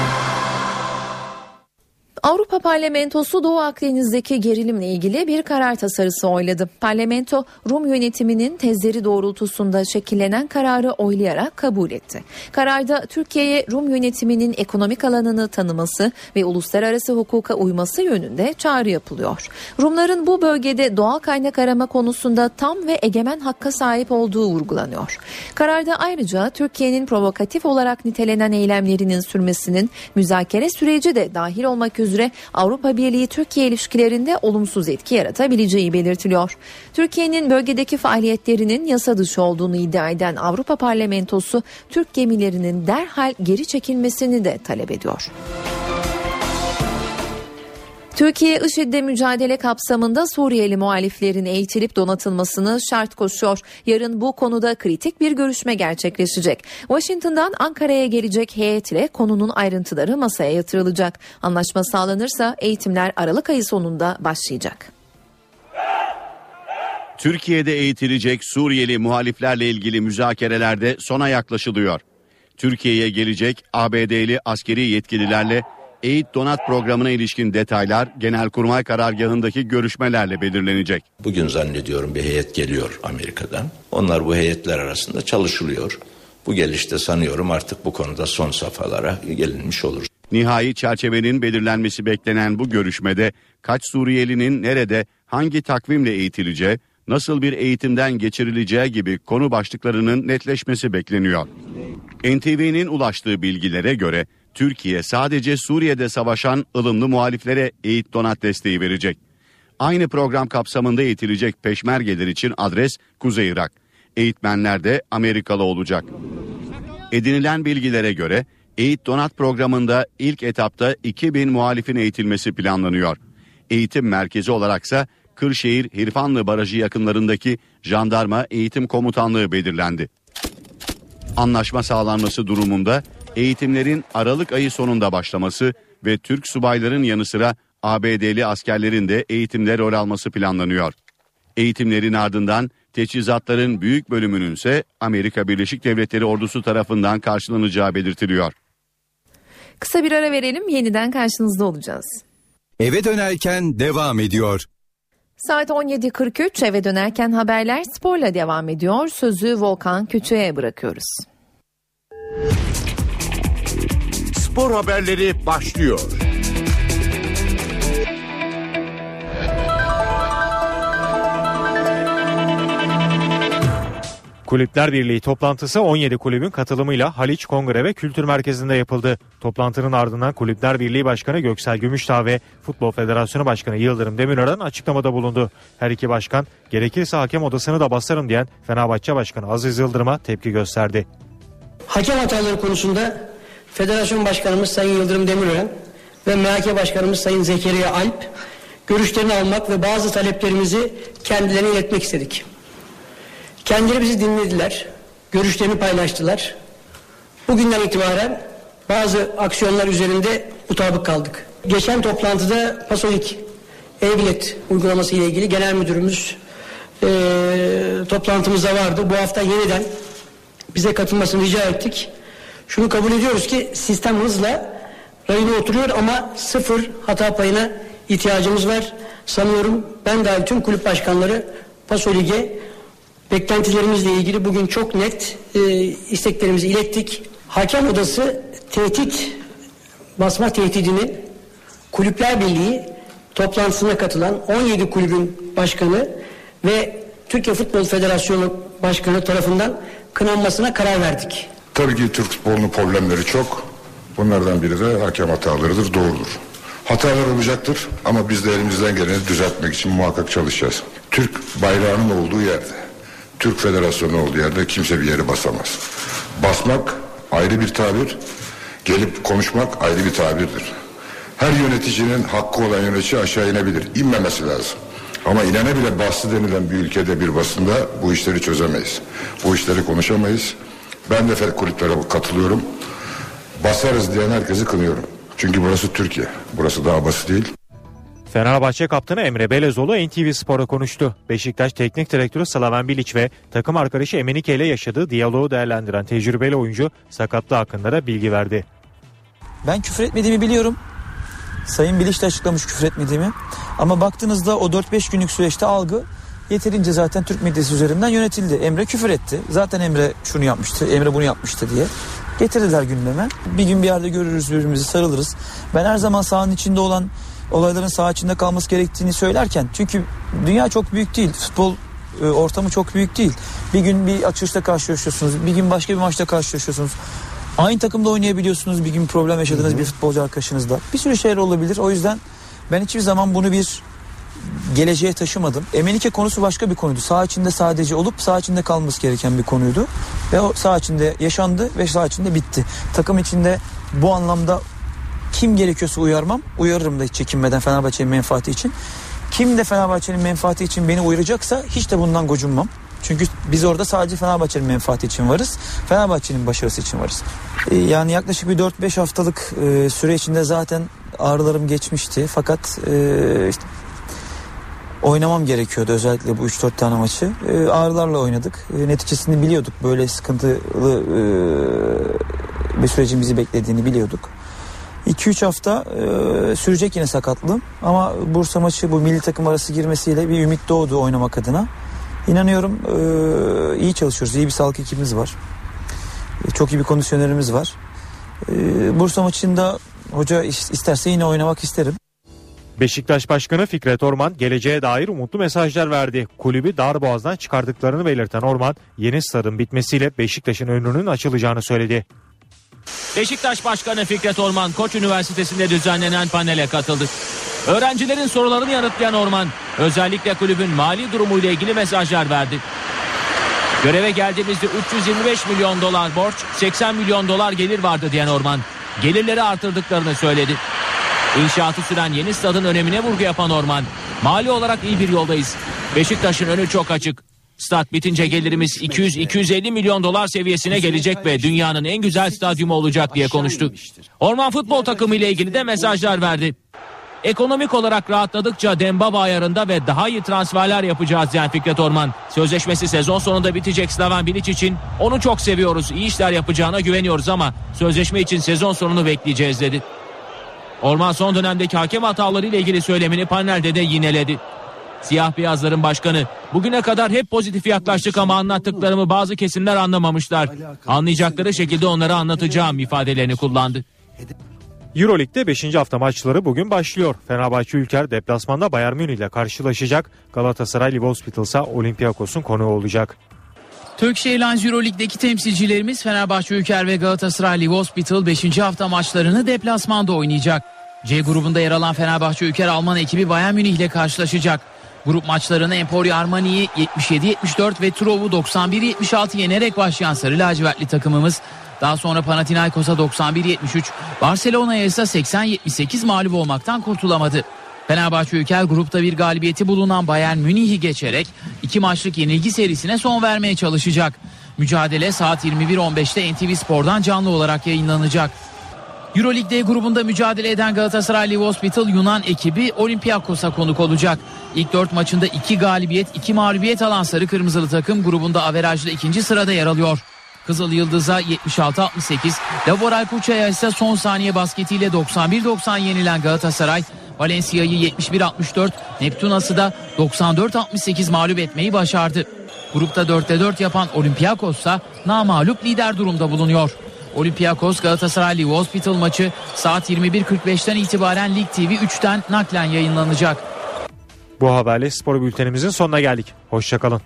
Avrupa Parlamentosu Doğu Akdeniz'deki gerilimle ilgili bir karar tasarısı oyladı. Parlamento Rum yönetiminin tezleri doğrultusunda şekillenen kararı oylayarak kabul etti. Kararda Türkiye'ye Rum yönetiminin ekonomik alanını tanıması ve uluslararası hukuka uyması yönünde çağrı yapılıyor. Rumların bu bölgede doğal kaynak arama konusunda tam ve egemen hakka sahip olduğu vurgulanıyor. Kararda ayrıca Türkiye'nin provokatif olarak nitelenen eylemlerinin sürmesinin müzakere süreci de dahil olmak üzere Avrupa Birliği Türkiye ilişkilerinde olumsuz etki yaratabileceği belirtiliyor. Türkiye'nin bölgedeki faaliyetlerinin yasa dışı olduğunu iddia eden Avrupa Parlamentosu Türk gemilerinin derhal geri çekilmesini de talep ediyor. Türkiye IŞİD'le mücadele kapsamında Suriyeli muhaliflerin eğitilip donatılmasını şart koşuyor. Yarın bu konuda kritik bir görüşme gerçekleşecek. Washington'dan Ankara'ya gelecek heyet ile konunun ayrıntıları masaya yatırılacak. Anlaşma sağlanırsa eğitimler Aralık ayı sonunda başlayacak. Türkiye'de eğitilecek Suriyeli muhaliflerle ilgili müzakerelerde sona yaklaşılıyor. Türkiye'ye gelecek ABD'li askeri yetkililerle Eğit Donat programına ilişkin detaylar Genelkurmay karargahındaki görüşmelerle belirlenecek. Bugün zannediyorum bir heyet geliyor Amerika'dan. Onlar bu heyetler arasında çalışılıyor. Bu gelişte sanıyorum artık bu konuda son safhalara gelinmiş olur. Nihai çerçevenin belirlenmesi beklenen bu görüşmede kaç Suriyelinin nerede hangi takvimle eğitileceği, nasıl bir eğitimden geçirileceği gibi konu başlıklarının netleşmesi bekleniyor. NTV'nin ulaştığı bilgilere göre Türkiye sadece Suriye'de savaşan ılımlı muhaliflere eğit donat desteği verecek. Aynı program kapsamında eğitilecek peşmergeler için adres Kuzey Irak. Eğitmenler de Amerikalı olacak. Edinilen bilgilere göre eğit donat programında ilk etapta 2000 muhalifin eğitilmesi planlanıyor. Eğitim merkezi olaraksa Kırşehir Hirfanlı Barajı yakınlarındaki Jandarma Eğitim Komutanlığı belirlendi. Anlaşma sağlanması durumunda eğitimlerin Aralık ayı sonunda başlaması ve Türk subayların yanı sıra ABD'li askerlerin de eğitimde rol alması planlanıyor. Eğitimlerin ardından teçhizatların büyük bölümünün ise Amerika Birleşik Devletleri ordusu tarafından karşılanacağı belirtiliyor. Kısa bir ara verelim yeniden karşınızda olacağız. Eve dönerken devam ediyor. Saat 17.43 eve dönerken haberler sporla devam ediyor. Sözü Volkan Küçü'ye bırakıyoruz. Spor haberleri başlıyor. Kulüpler Birliği toplantısı 17 kulübün katılımıyla Haliç Kongre ve Kültür Merkezi'nde yapıldı. Toplantının ardından Kulüpler Birliği Başkanı Göksel Gümüşdağ ve Futbol Federasyonu Başkanı Yıldırım Demirören açıklamada bulundu. Her iki başkan gerekirse hakem odasını da basarım diyen Fenerbahçe Başkanı Aziz Yıldırım'a tepki gösterdi. Hakem hataları konusunda Federasyon Başkanımız Sayın Yıldırım Demirören ve MHK Başkanımız Sayın Zekeriya Alp görüşlerini almak ve bazı taleplerimizi kendilerine iletmek istedik. Kendileri bizi dinlediler, görüşlerini paylaştılar. Bugünden itibaren bazı aksiyonlar üzerinde mutabık kaldık. Geçen toplantıda Pasolik e-bilet uygulaması ile ilgili genel müdürümüz e, toplantımızda vardı. Bu hafta yeniden bize katılmasını rica ettik. Şunu kabul ediyoruz ki sistem hızla rayına oturuyor ama sıfır hata payına ihtiyacımız var. Sanıyorum ben dahil tüm kulüp başkanları Pasolig'e beklentilerimizle ilgili bugün çok net e, isteklerimizi ilettik. Hakem odası tehdit basma tehdidini Kulüpler Birliği toplantısına katılan 17 kulübün başkanı ve Türkiye Futbol Federasyonu Başkanı tarafından kınanmasına karar verdik. Tabii ki Türk futbolunun problemleri çok. Bunlardan biri de hakem hatalarıdır, doğrudur. Hatalar olacaktır ama biz de elimizden geleni düzeltmek için muhakkak çalışacağız. Türk bayrağının olduğu yerde, Türk Federasyonu olduğu yerde kimse bir yere basamaz. Basmak ayrı bir tabir, gelip konuşmak ayrı bir tabirdir. Her yöneticinin hakkı olan yönetici aşağı inebilir. İnmemesi lazım. Ama inene bile bastı denilen bir ülkede bir basında bu işleri çözemeyiz. Bu işleri konuşamayız. Ben de FED kulüplere katılıyorum. Basarız diyen herkesi kınıyorum. Çünkü burası Türkiye. Burası daha basit değil. Fenerbahçe kaptanı Emre Belezoğlu NTV Spor'a konuştu. Beşiktaş Teknik Direktörü Slaven Bilic ve takım arkadaşı Emenike ile yaşadığı diyaloğu değerlendiren tecrübeli oyuncu sakatlığı hakkında da bilgi verdi. Ben küfür etmediğimi biliyorum. Sayın Bilic de açıklamış küfür etmediğimi. Ama baktığınızda o 4-5 günlük süreçte algı yeterince zaten Türk medyası üzerinden yönetildi. Emre küfür etti. Zaten Emre şunu yapmıştı, Emre bunu yapmıştı diye. Getirdiler gündeme. Bir gün bir yerde görürüz birbirimizi sarılırız. Ben her zaman sahanın içinde olan olayların saha içinde kalması gerektiğini söylerken çünkü dünya çok büyük değil. Futbol e, ortamı çok büyük değil. Bir gün bir açılışta karşılaşıyorsunuz. Bir gün başka bir maçta karşılaşıyorsunuz. Aynı takımda oynayabiliyorsunuz bir gün problem yaşadığınız bir futbolcu arkadaşınızla. Bir sürü şeyler olabilir. O yüzden ben hiçbir zaman bunu bir geleceğe taşımadım. Emenike konusu başka bir konuydu. Sağ içinde sadece olup sağ içinde kalması gereken bir konuydu. Ve o sağ içinde yaşandı ve sağ içinde bitti. Takım içinde bu anlamda kim gerekiyorsa uyarmam. Uyarırım da hiç çekinmeden Fenerbahçe'nin menfaati için. Kim de Fenerbahçe'nin menfaati için beni uyaracaksa hiç de bundan gocunmam. Çünkü biz orada sadece Fenerbahçe'nin menfaati için varız. Fenerbahçe'nin başarısı için varız. Ee, yani yaklaşık bir 4-5 haftalık e, süre içinde zaten ağrılarım geçmişti. Fakat e, işte oynamam gerekiyordu özellikle bu 3-4 tane maçı. E, ağrılarla oynadık. E, neticesini biliyorduk. Böyle sıkıntılı e, bir sürecin bizi beklediğini biliyorduk. 2-3 hafta e, sürecek yine sakatlığım. Ama Bursa maçı bu milli takım arası girmesiyle bir ümit doğdu oynamak adına. İnanıyorum e, iyi çalışıyoruz. İyi bir sağlık ekibimiz var. E, çok iyi bir kondisyonerimiz var. E, Bursa maçında hoca isterse yine oynamak isterim. Beşiktaş Başkanı Fikret Orman geleceğe dair umutlu mesajlar verdi. Kulübü darboğazdan çıkardıklarını belirten Orman yeni stadın bitmesiyle Beşiktaş'ın önünün açılacağını söyledi. Beşiktaş Başkanı Fikret Orman Koç Üniversitesi'nde düzenlenen panele katıldı. Öğrencilerin sorularını yanıtlayan Orman özellikle kulübün mali durumuyla ilgili mesajlar verdi. Göreve geldiğimizde 325 milyon dolar borç, 80 milyon dolar gelir vardı diyen Orman gelirleri artırdıklarını söyledi. İnşaatı süren yeni stadın önemine vurgu yapan Orman. Mali olarak iyi bir yoldayız. Beşiktaş'ın önü çok açık. Stat bitince gelirimiz 200-250 milyon dolar seviyesine gelecek ve dünyanın en güzel stadyumu olacak diye konuştu. Orman futbol takımı ile ilgili de mesajlar verdi. Ekonomik olarak rahatladıkça Dembaba ayarında ve daha iyi transferler yapacağız diyen Fikret Orman. Sözleşmesi sezon sonunda bitecek Slaven Bilic için onu çok seviyoruz. iyi işler yapacağına güveniyoruz ama sözleşme için sezon sonunu bekleyeceğiz dedi. Orman son dönemdeki hakem hataları ile ilgili söylemini panelde de yineledi. Siyah beyazların başkanı bugüne kadar hep pozitif yaklaştık ama anlattıklarımı bazı kesimler anlamamışlar. Anlayacakları şekilde onları anlatacağım ifadelerini kullandı. Euroleague'de 5. hafta maçları bugün başlıyor. Fenerbahçe Ülker deplasmanda Bayern Münih ile karşılaşacak. Galatasaray Live Hospital ise Olympiakos'un konuğu olacak. Turkish Airlines Euroleague'deki temsilcilerimiz Fenerbahçe Ülker ve Galatasaray Live Hospital 5. hafta maçlarını deplasmanda oynayacak. C grubunda yer alan Fenerbahçe Ülker Alman ekibi Bayern Münih ile karşılaşacak. Grup maçlarını Emporio Armani'yi 77-74 ve Trov'u 91-76 yenerek başlayan Sarı Lacivertli takımımız daha sonra Panathinaikos'a 91-73, Barcelona'ya ise 80-78 mağlup olmaktan kurtulamadı. Fenerbahçe Ülker grupta bir galibiyeti bulunan Bayern Münih'i geçerek iki maçlık yenilgi serisine son vermeye çalışacak. Mücadele saat 21.15'te NTV Spor'dan canlı olarak yayınlanacak. Euroleague D grubunda mücadele eden Galatasaray Live Hospital Yunan ekibi Olympiakos'a konuk olacak. İlk dört maçında iki galibiyet, iki mağlubiyet alan Sarı Kırmızılı takım grubunda averajlı ikinci sırada yer alıyor. Kızıl Yıldız'a 76-68, Laboral Kuça'ya ise son saniye basketiyle 91-90 yenilen Galatasaray, Valencia'yı 71-64, Neptunas'ı da 94-68 mağlup etmeyi başardı. Grupta 4'te 4 yapan Olympiakos ise namalup lider durumda bulunuyor. Olympiakos Galatasaray Live Hospital maçı saat 21.45'ten itibaren Lig TV 3'ten naklen yayınlanacak. Bu haberle spor bültenimizin sonuna geldik. Hoşçakalın.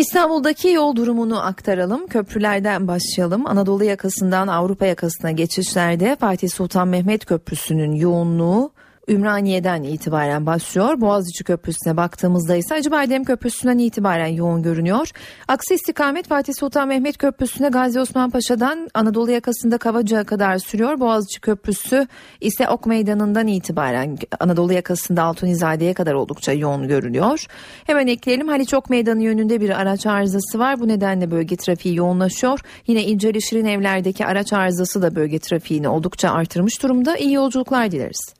İstanbul'daki yol durumunu aktaralım. Köprülerden başlayalım. Anadolu yakasından Avrupa yakasına geçişlerde Fatih Sultan Mehmet Köprüsü'nün yoğunluğu Ümraniye'den itibaren başlıyor. Boğaziçi Köprüsü'ne baktığımızda ise Acıbadem Köprüsü'nden itibaren yoğun görünüyor. Aksi istikamet Fatih Sultan Mehmet Köprüsü'ne Gazi Osman Paşa'dan Anadolu yakasında Kavacık'a kadar sürüyor. Boğaziçi Köprüsü ise Ok Meydanı'ndan itibaren Anadolu yakasında Altunizade'ye kadar oldukça yoğun görünüyor. Hemen ekleyelim Haliç Ok Meydanı yönünde bir araç arızası var. Bu nedenle bölge trafiği yoğunlaşıyor. Yine İnceli Şirin evlerdeki araç arızası da bölge trafiğini oldukça artırmış durumda. İyi yolculuklar dileriz.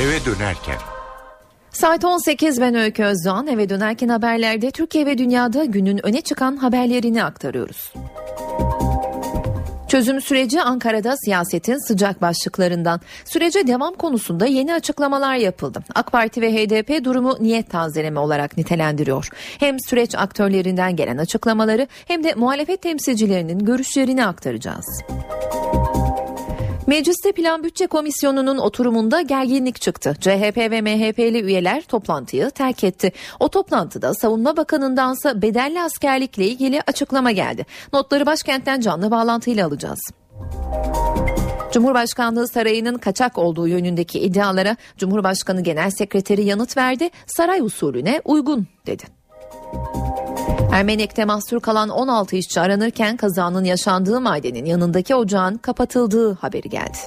Eve dönerken. Saat 18 ben Öykü Özdoğan eve dönerken haberlerde Türkiye ve dünyada günün öne çıkan haberlerini aktarıyoruz. Çözüm süreci Ankara'da siyasetin sıcak başlıklarından. Sürece devam konusunda yeni açıklamalar yapıldı. AK Parti ve HDP durumu niyet tazeleme olarak nitelendiriyor. Hem süreç aktörlerinden gelen açıklamaları hem de muhalefet temsilcilerinin görüşlerini aktaracağız. Mecliste Plan Bütçe Komisyonu'nun oturumunda gerginlik çıktı. CHP ve MHP'li üyeler toplantıyı terk etti. O toplantıda Savunma Bakanı'ndansa bedelli askerlikle ilgili açıklama geldi. Notları başkentten canlı bağlantıyla alacağız. Cumhurbaşkanlığı sarayının kaçak olduğu yönündeki iddialara Cumhurbaşkanı Genel Sekreteri yanıt verdi. Saray usulüne uygun dedi. Ermenek'te mahsur kalan 16 işçi aranırken kazanın yaşandığı madenin yanındaki ocağın kapatıldığı haberi geldi.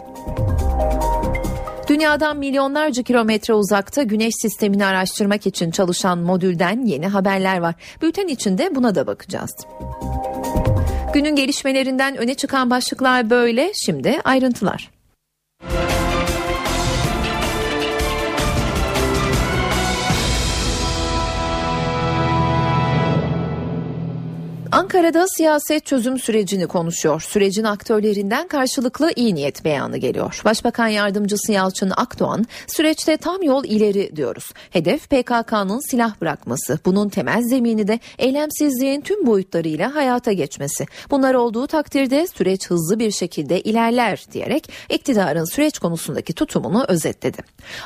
Dünyadan milyonlarca kilometre uzakta güneş sistemini araştırmak için çalışan modülden yeni haberler var. Bülten içinde buna da bakacağız. Günün gelişmelerinden öne çıkan başlıklar böyle. Şimdi ayrıntılar. Ankara'da siyaset çözüm sürecini konuşuyor. Sürecin aktörlerinden karşılıklı iyi niyet beyanı geliyor. Başbakan yardımcısı Yalçın Akdoğan, süreçte tam yol ileri diyoruz. Hedef PKK'nın silah bırakması. Bunun temel zemini de eylemsizliğin tüm boyutlarıyla hayata geçmesi. Bunlar olduğu takdirde süreç hızlı bir şekilde ilerler diyerek iktidarın süreç konusundaki tutumunu özetledi.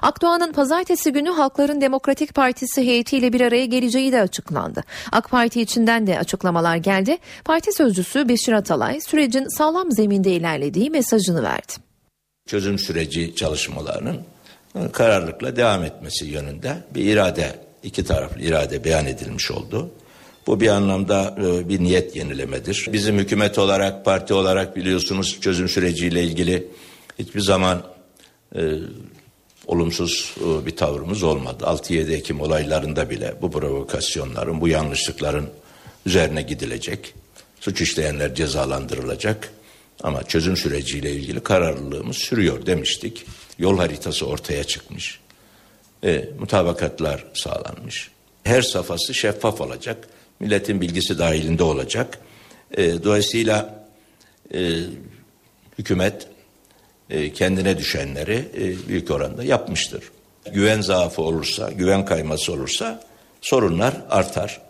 Akdoğan'ın pazartesi günü Halkların Demokratik Partisi heyetiyle bir araya geleceği de açıklandı. AK Parti içinden de açıklamalar geldi. Parti sözcüsü Beşir Atalay sürecin sağlam zeminde ilerlediği mesajını verdi. Çözüm süreci çalışmalarının kararlılıkla devam etmesi yönünde bir irade, iki taraflı irade beyan edilmiş oldu. Bu bir anlamda e, bir niyet yenilemedir. Bizim hükümet olarak, parti olarak biliyorsunuz çözüm süreciyle ilgili hiçbir zaman e, olumsuz e, bir tavrımız olmadı. 6-7 Ekim olaylarında bile bu provokasyonların, bu yanlışlıkların üzerine gidilecek. Suç işleyenler cezalandırılacak. Ama çözüm süreciyle ilgili kararlılığımız sürüyor demiştik. Yol haritası ortaya çıkmış. E, mutabakatlar sağlanmış. Her safhası şeffaf olacak. Milletin bilgisi dahilinde olacak. E, dolayısıyla e, hükümet e, kendine düşenleri e, büyük oranda yapmıştır. Güven zaafı olursa, güven kayması olursa sorunlar artar.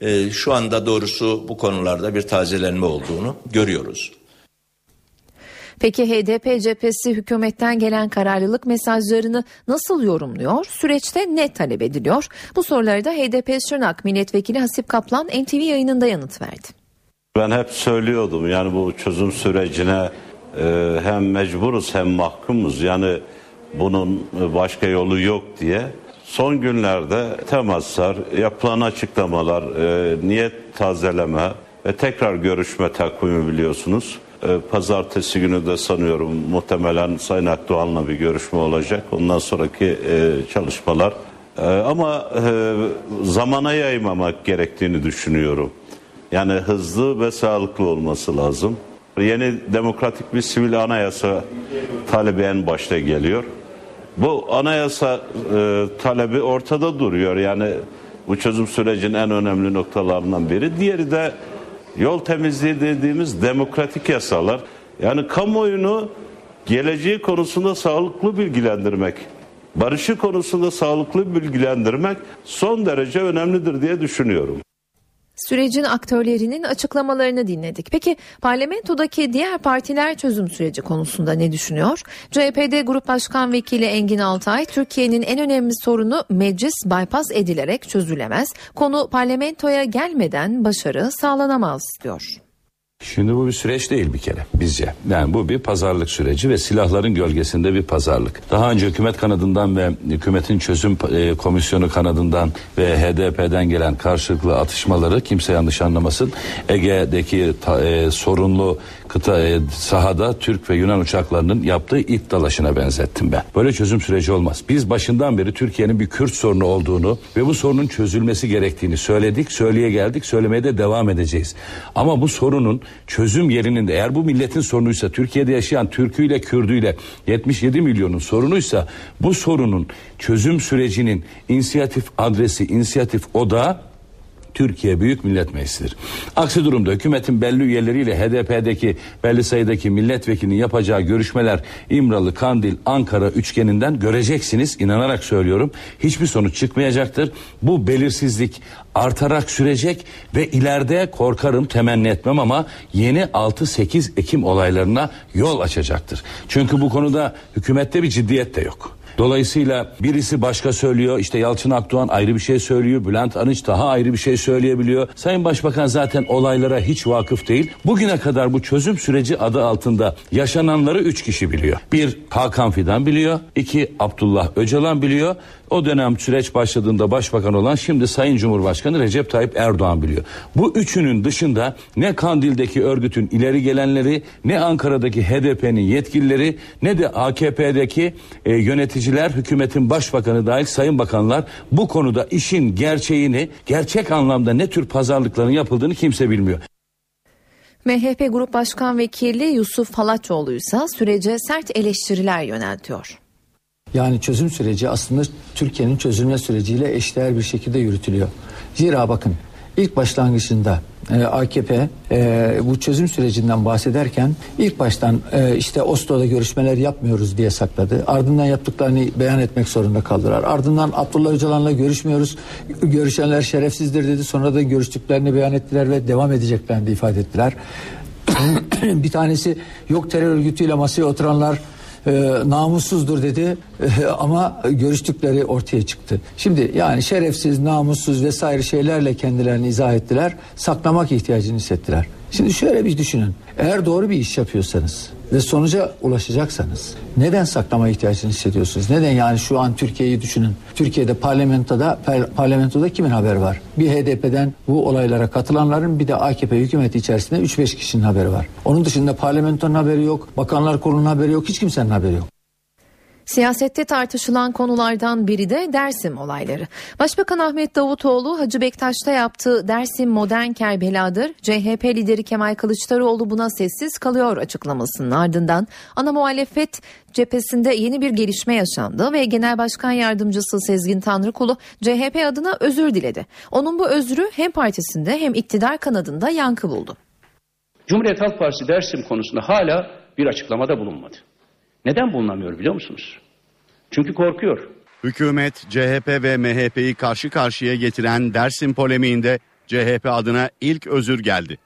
E, şu anda doğrusu bu konularda bir tazelenme olduğunu görüyoruz. Peki HDP cephesi hükümetten gelen kararlılık mesajlarını nasıl yorumluyor? Süreçte ne talep ediliyor? Bu soruları da HDP Şırnak Milletvekili Hasip Kaplan NTV yayınında yanıt verdi. Ben hep söylüyordum yani bu çözüm sürecine e, hem mecburuz hem mahkumuz yani bunun başka yolu yok diye. Son günlerde temaslar, yapılan açıklamalar, e, niyet tazeleme ve tekrar görüşme takvimi biliyorsunuz. E, pazartesi günü de sanıyorum muhtemelen Sayın Akdoğan'la bir görüşme olacak. Ondan sonraki e, çalışmalar. E, ama e, zamana yaymamak gerektiğini düşünüyorum. Yani hızlı ve sağlıklı olması lazım. Yeni demokratik bir sivil anayasa talebi en başta geliyor. Bu anayasa e, talebi ortada duruyor. Yani bu çözüm sürecinin en önemli noktalarından biri. Diğeri de yol temizliği dediğimiz demokratik yasalar. Yani kamuoyunu geleceği konusunda sağlıklı bilgilendirmek, barışı konusunda sağlıklı bilgilendirmek son derece önemlidir diye düşünüyorum. Sürecin aktörlerinin açıklamalarını dinledik. Peki parlamentodaki diğer partiler çözüm süreci konusunda ne düşünüyor? CHP'de Grup Başkan Vekili Engin Altay, Türkiye'nin en önemli sorunu meclis bypass edilerek çözülemez. Konu parlamentoya gelmeden başarı sağlanamaz diyor. Şimdi bu bir süreç değil bir kere bizce. Yani bu bir pazarlık süreci ve silahların gölgesinde bir pazarlık. Daha önce hükümet kanadından ve hükümetin çözüm e, komisyonu kanadından ve HDP'den gelen karşılıklı atışmaları kimse yanlış anlamasın. Ege'deki ta, e, sorunlu kıta e, sahada Türk ve Yunan uçaklarının yaptığı it dalaşına benzettim ben. Böyle çözüm süreci olmaz. Biz başından beri Türkiye'nin bir Kürt sorunu olduğunu ve bu sorunun çözülmesi gerektiğini söyledik, söyleye geldik, söylemeye de devam edeceğiz. Ama bu sorunun çözüm yerinin de eğer bu milletin sorunuysa Türkiye'de yaşayan Türküyle Kürdüyle 77 milyonun sorunuysa bu sorunun çözüm sürecinin inisiyatif adresi, inisiyatif odağı Türkiye Büyük Millet Meclisi'dir. Aksi durumda hükümetin belli üyeleriyle HDP'deki belli sayıdaki milletvekilinin yapacağı görüşmeler İmralı, Kandil, Ankara üçgeninden göreceksiniz. İnanarak söylüyorum. Hiçbir sonuç çıkmayacaktır. Bu belirsizlik artarak sürecek ve ileride korkarım temenni etmem ama yeni 6-8 Ekim olaylarına yol açacaktır. Çünkü bu konuda hükümette bir ciddiyet de yok. Dolayısıyla birisi başka söylüyor. işte Yalçın Akdoğan ayrı bir şey söylüyor. Bülent Arınç daha ayrı bir şey söyleyebiliyor. Sayın Başbakan zaten olaylara hiç vakıf değil. Bugüne kadar bu çözüm süreci adı altında yaşananları üç kişi biliyor. Bir Hakan Fidan biliyor. iki Abdullah Öcalan biliyor. O dönem süreç başladığında başbakan olan şimdi Sayın Cumhurbaşkanı Recep Tayyip Erdoğan biliyor. Bu üçünün dışında ne Kandil'deki örgütün ileri gelenleri ne Ankara'daki HDP'nin yetkilileri ne de AKP'deki e, yöneticiler hükümetin başbakanı dahil sayın bakanlar bu konuda işin gerçeğini gerçek anlamda ne tür pazarlıkların yapıldığını kimse bilmiyor. MHP Grup Başkan Vekili Yusuf Halaçoğlu ise sürece sert eleştiriler yöneltiyor. Yani çözüm süreci aslında Türkiye'nin çözülme süreciyle eşdeğer bir şekilde yürütülüyor. Zira bakın ilk başlangıcında e, AKP e, bu çözüm sürecinden bahsederken ilk baştan e, işte Oslo'da görüşmeler yapmıyoruz diye sakladı. Ardından yaptıklarını beyan etmek zorunda kaldılar. Ardından Abdullah Öcalan'la görüşmüyoruz. Görüşenler şerefsizdir dedi. Sonra da görüştüklerini beyan ettiler ve devam edeceklerini de ifade ettiler. bir tanesi yok terör örgütüyle masaya oturanlar e, namussuzdur dedi e, ama görüştükleri ortaya çıktı. Şimdi yani şerefsiz, namussuz vesaire şeylerle kendilerini izah ettiler. Saklamak ihtiyacını hissettiler. Şimdi şöyle bir düşünün. Eğer doğru bir iş yapıyorsanız ve sonuca ulaşacaksanız neden saklama ihtiyacını hissediyorsunuz? Neden yani şu an Türkiye'yi düşünün. Türkiye'de parlamentoda parlamentoda kimin haber var? Bir HDP'den bu olaylara katılanların bir de AKP hükümeti içerisinde 3-5 kişinin haberi var. Onun dışında parlamentonun haberi yok, bakanlar kurulunun haberi yok, hiç kimsenin haberi yok. Siyasette tartışılan konulardan biri de Dersim olayları. Başbakan Ahmet Davutoğlu Hacı Bektaş'ta yaptığı Dersim modern Kerbela'dır. CHP lideri Kemal Kılıçdaroğlu buna sessiz kalıyor açıklamasının ardından ana muhalefet cephesinde yeni bir gelişme yaşandı ve Genel Başkan Yardımcısı Sezgin Tanrıkulu CHP adına özür diledi. Onun bu özrü hem partisinde hem iktidar kanadında yankı buldu. Cumhuriyet Halk Partisi Dersim konusunda hala bir açıklamada bulunmadı. Neden bulunamıyor biliyor musunuz? Çünkü korkuyor. Hükümet, CHP ve MHP'yi karşı karşıya getiren Dersim polemiğinde CHP adına ilk özür geldi.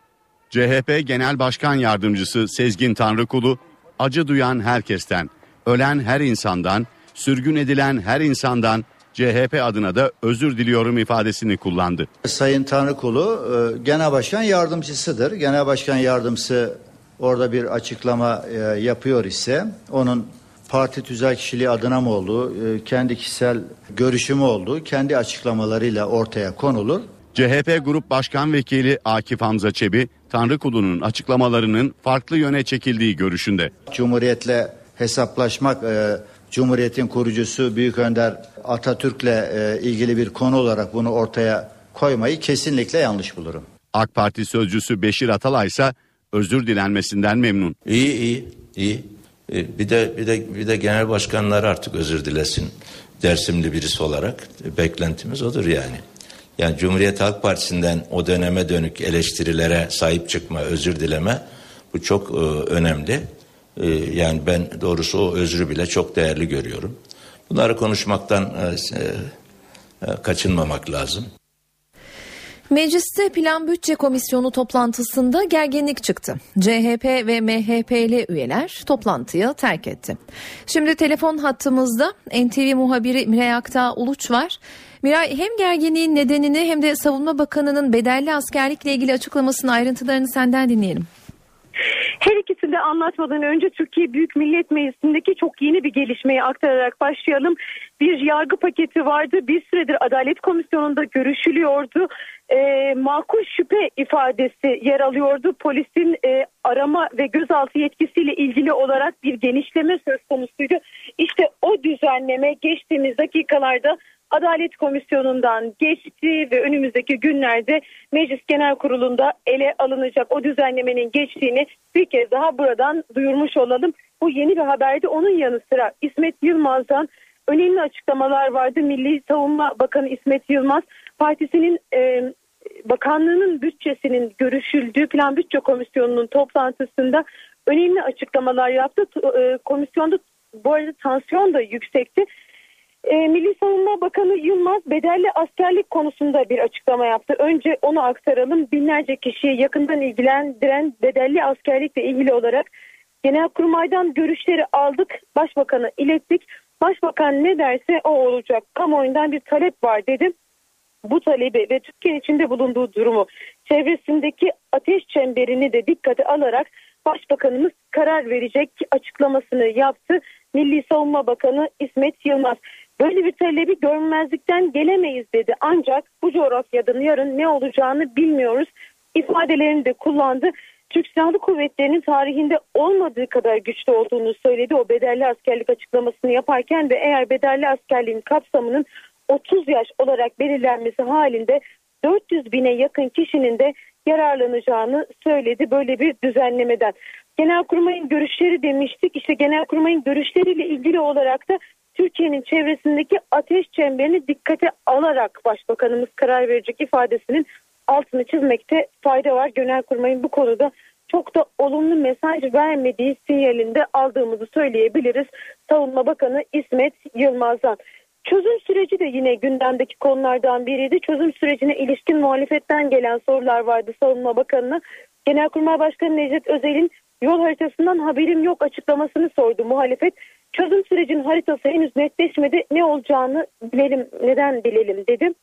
CHP Genel Başkan Yardımcısı Sezgin Tanrıkulu, acı duyan herkesten, ölen her insandan, sürgün edilen her insandan CHP adına da özür diliyorum ifadesini kullandı. Sayın Tanrıkulu e, Genel Başkan Yardımcısıdır. Genel Başkan Yardımcısı orada bir açıklama e, yapıyor ise onun parti tüzel kişiliği adına mı olduğu, e, kendi kişisel görüşümü olduğu kendi açıklamalarıyla ortaya konulur. CHP Grup Başkan Vekili Akif Hamza Çebi, Tanrıkulu'nun açıklamalarının farklı yöne çekildiği görüşünde. Cumhuriyetle hesaplaşmak, e, Cumhuriyetin kurucusu Büyük Önder Atatürk'le e, ilgili bir konu olarak bunu ortaya koymayı kesinlikle yanlış bulurum. AK Parti sözcüsü Beşir Atalay ise özür dilenmesinden memnun. İyi iyi iyi. E, bir de bir de bir de genel başkanlar artık özür dilesin. Dersimli birisi olarak beklentimiz odur yani. Yani Cumhuriyet Halk Partisi'nden o döneme dönük eleştirilere sahip çıkma, özür dileme bu çok e, önemli. E, yani ben doğrusu o özrü bile çok değerli görüyorum. Bunları konuşmaktan e, e, kaçınmamak lazım. Mecliste Plan Bütçe Komisyonu toplantısında gerginlik çıktı. CHP ve MHP'li üyeler toplantıyı terk etti. Şimdi telefon hattımızda NTV muhabiri Miray Aktağ Uluç var. Miray hem gerginliğin nedenini hem de Savunma Bakanı'nın bedelli askerlikle ilgili açıklamasının ayrıntılarını senden dinleyelim. Her ikisini de anlatmadan önce Türkiye Büyük Millet Meclisi'ndeki çok yeni bir gelişmeyi aktararak başlayalım. Bir yargı paketi vardı. Bir süredir Adalet Komisyonu'nda görüşülüyordu. E, makul şüphe ifadesi yer alıyordu. Polisin e, arama ve gözaltı yetkisiyle ilgili olarak bir genişleme söz konusuydu. İşte o düzenleme geçtiğimiz dakikalarda Adalet Komisyonu'ndan geçti ve önümüzdeki günlerde Meclis Genel Kurulu'nda ele alınacak o düzenlemenin geçtiğini bir kez daha buradan duyurmuş olalım. Bu yeni bir haberdi. Onun yanı sıra İsmet Yılmaz'dan önemli açıklamalar vardı. Milli Savunma Bakanı İsmet Yılmaz partisinin e, bakanlığının bütçesinin görüşüldüğü Plan Bütçe Komisyonu'nun toplantısında önemli açıklamalar yaptı. E, komisyonda bu arada tansiyon da yüksekti. E, Milli Savunma Bakanı Yılmaz bedelli askerlik konusunda bir açıklama yaptı. Önce onu aktaralım. Binlerce kişiyi yakından ilgilendiren bedelli askerlikle ilgili olarak Genelkurmay'dan görüşleri aldık. Başbakanı ilettik. Başbakan ne derse o olacak. Kamuoyundan bir talep var dedim. Bu talebi ve Türkiye içinde bulunduğu durumu çevresindeki ateş çemberini de dikkate alarak Başbakanımız karar verecek açıklamasını yaptı. Milli Savunma Bakanı İsmet Yılmaz. Böyle bir talebi görmezlikten gelemeyiz dedi. Ancak bu coğrafyada yarın ne olacağını bilmiyoruz. İfadelerini de kullandı. Türk Silahlı Kuvvetleri'nin tarihinde olmadığı kadar güçlü olduğunu söyledi. O bedelli askerlik açıklamasını yaparken ve eğer bedelli askerliğin kapsamının 30 yaş olarak belirlenmesi halinde 400 bine yakın kişinin de yararlanacağını söyledi böyle bir düzenlemeden. Genelkurmay'ın görüşleri demiştik. İşte Genelkurmay'ın görüşleriyle ilgili olarak da Türkiye'nin çevresindeki ateş çemberini dikkate alarak Başbakanımız karar verecek ifadesinin altını çizmekte fayda var. Genelkurmay'ın bu konuda çok da olumlu mesaj vermediği sinyalinde aldığımızı söyleyebiliriz. Savunma Bakanı İsmet Yılmaz'dan. Çözüm süreci de yine gündemdeki konulardan biriydi. Çözüm sürecine ilişkin muhalefetten gelen sorular vardı Savunma Bakanı'na. Genelkurmay Başkanı Necdet Özel'in yol haritasından haberim yok açıklamasını sordu muhalefet. Çözüm sürecinin haritası henüz netleşmedi. Ne olacağını bilelim, neden bilelim dedim.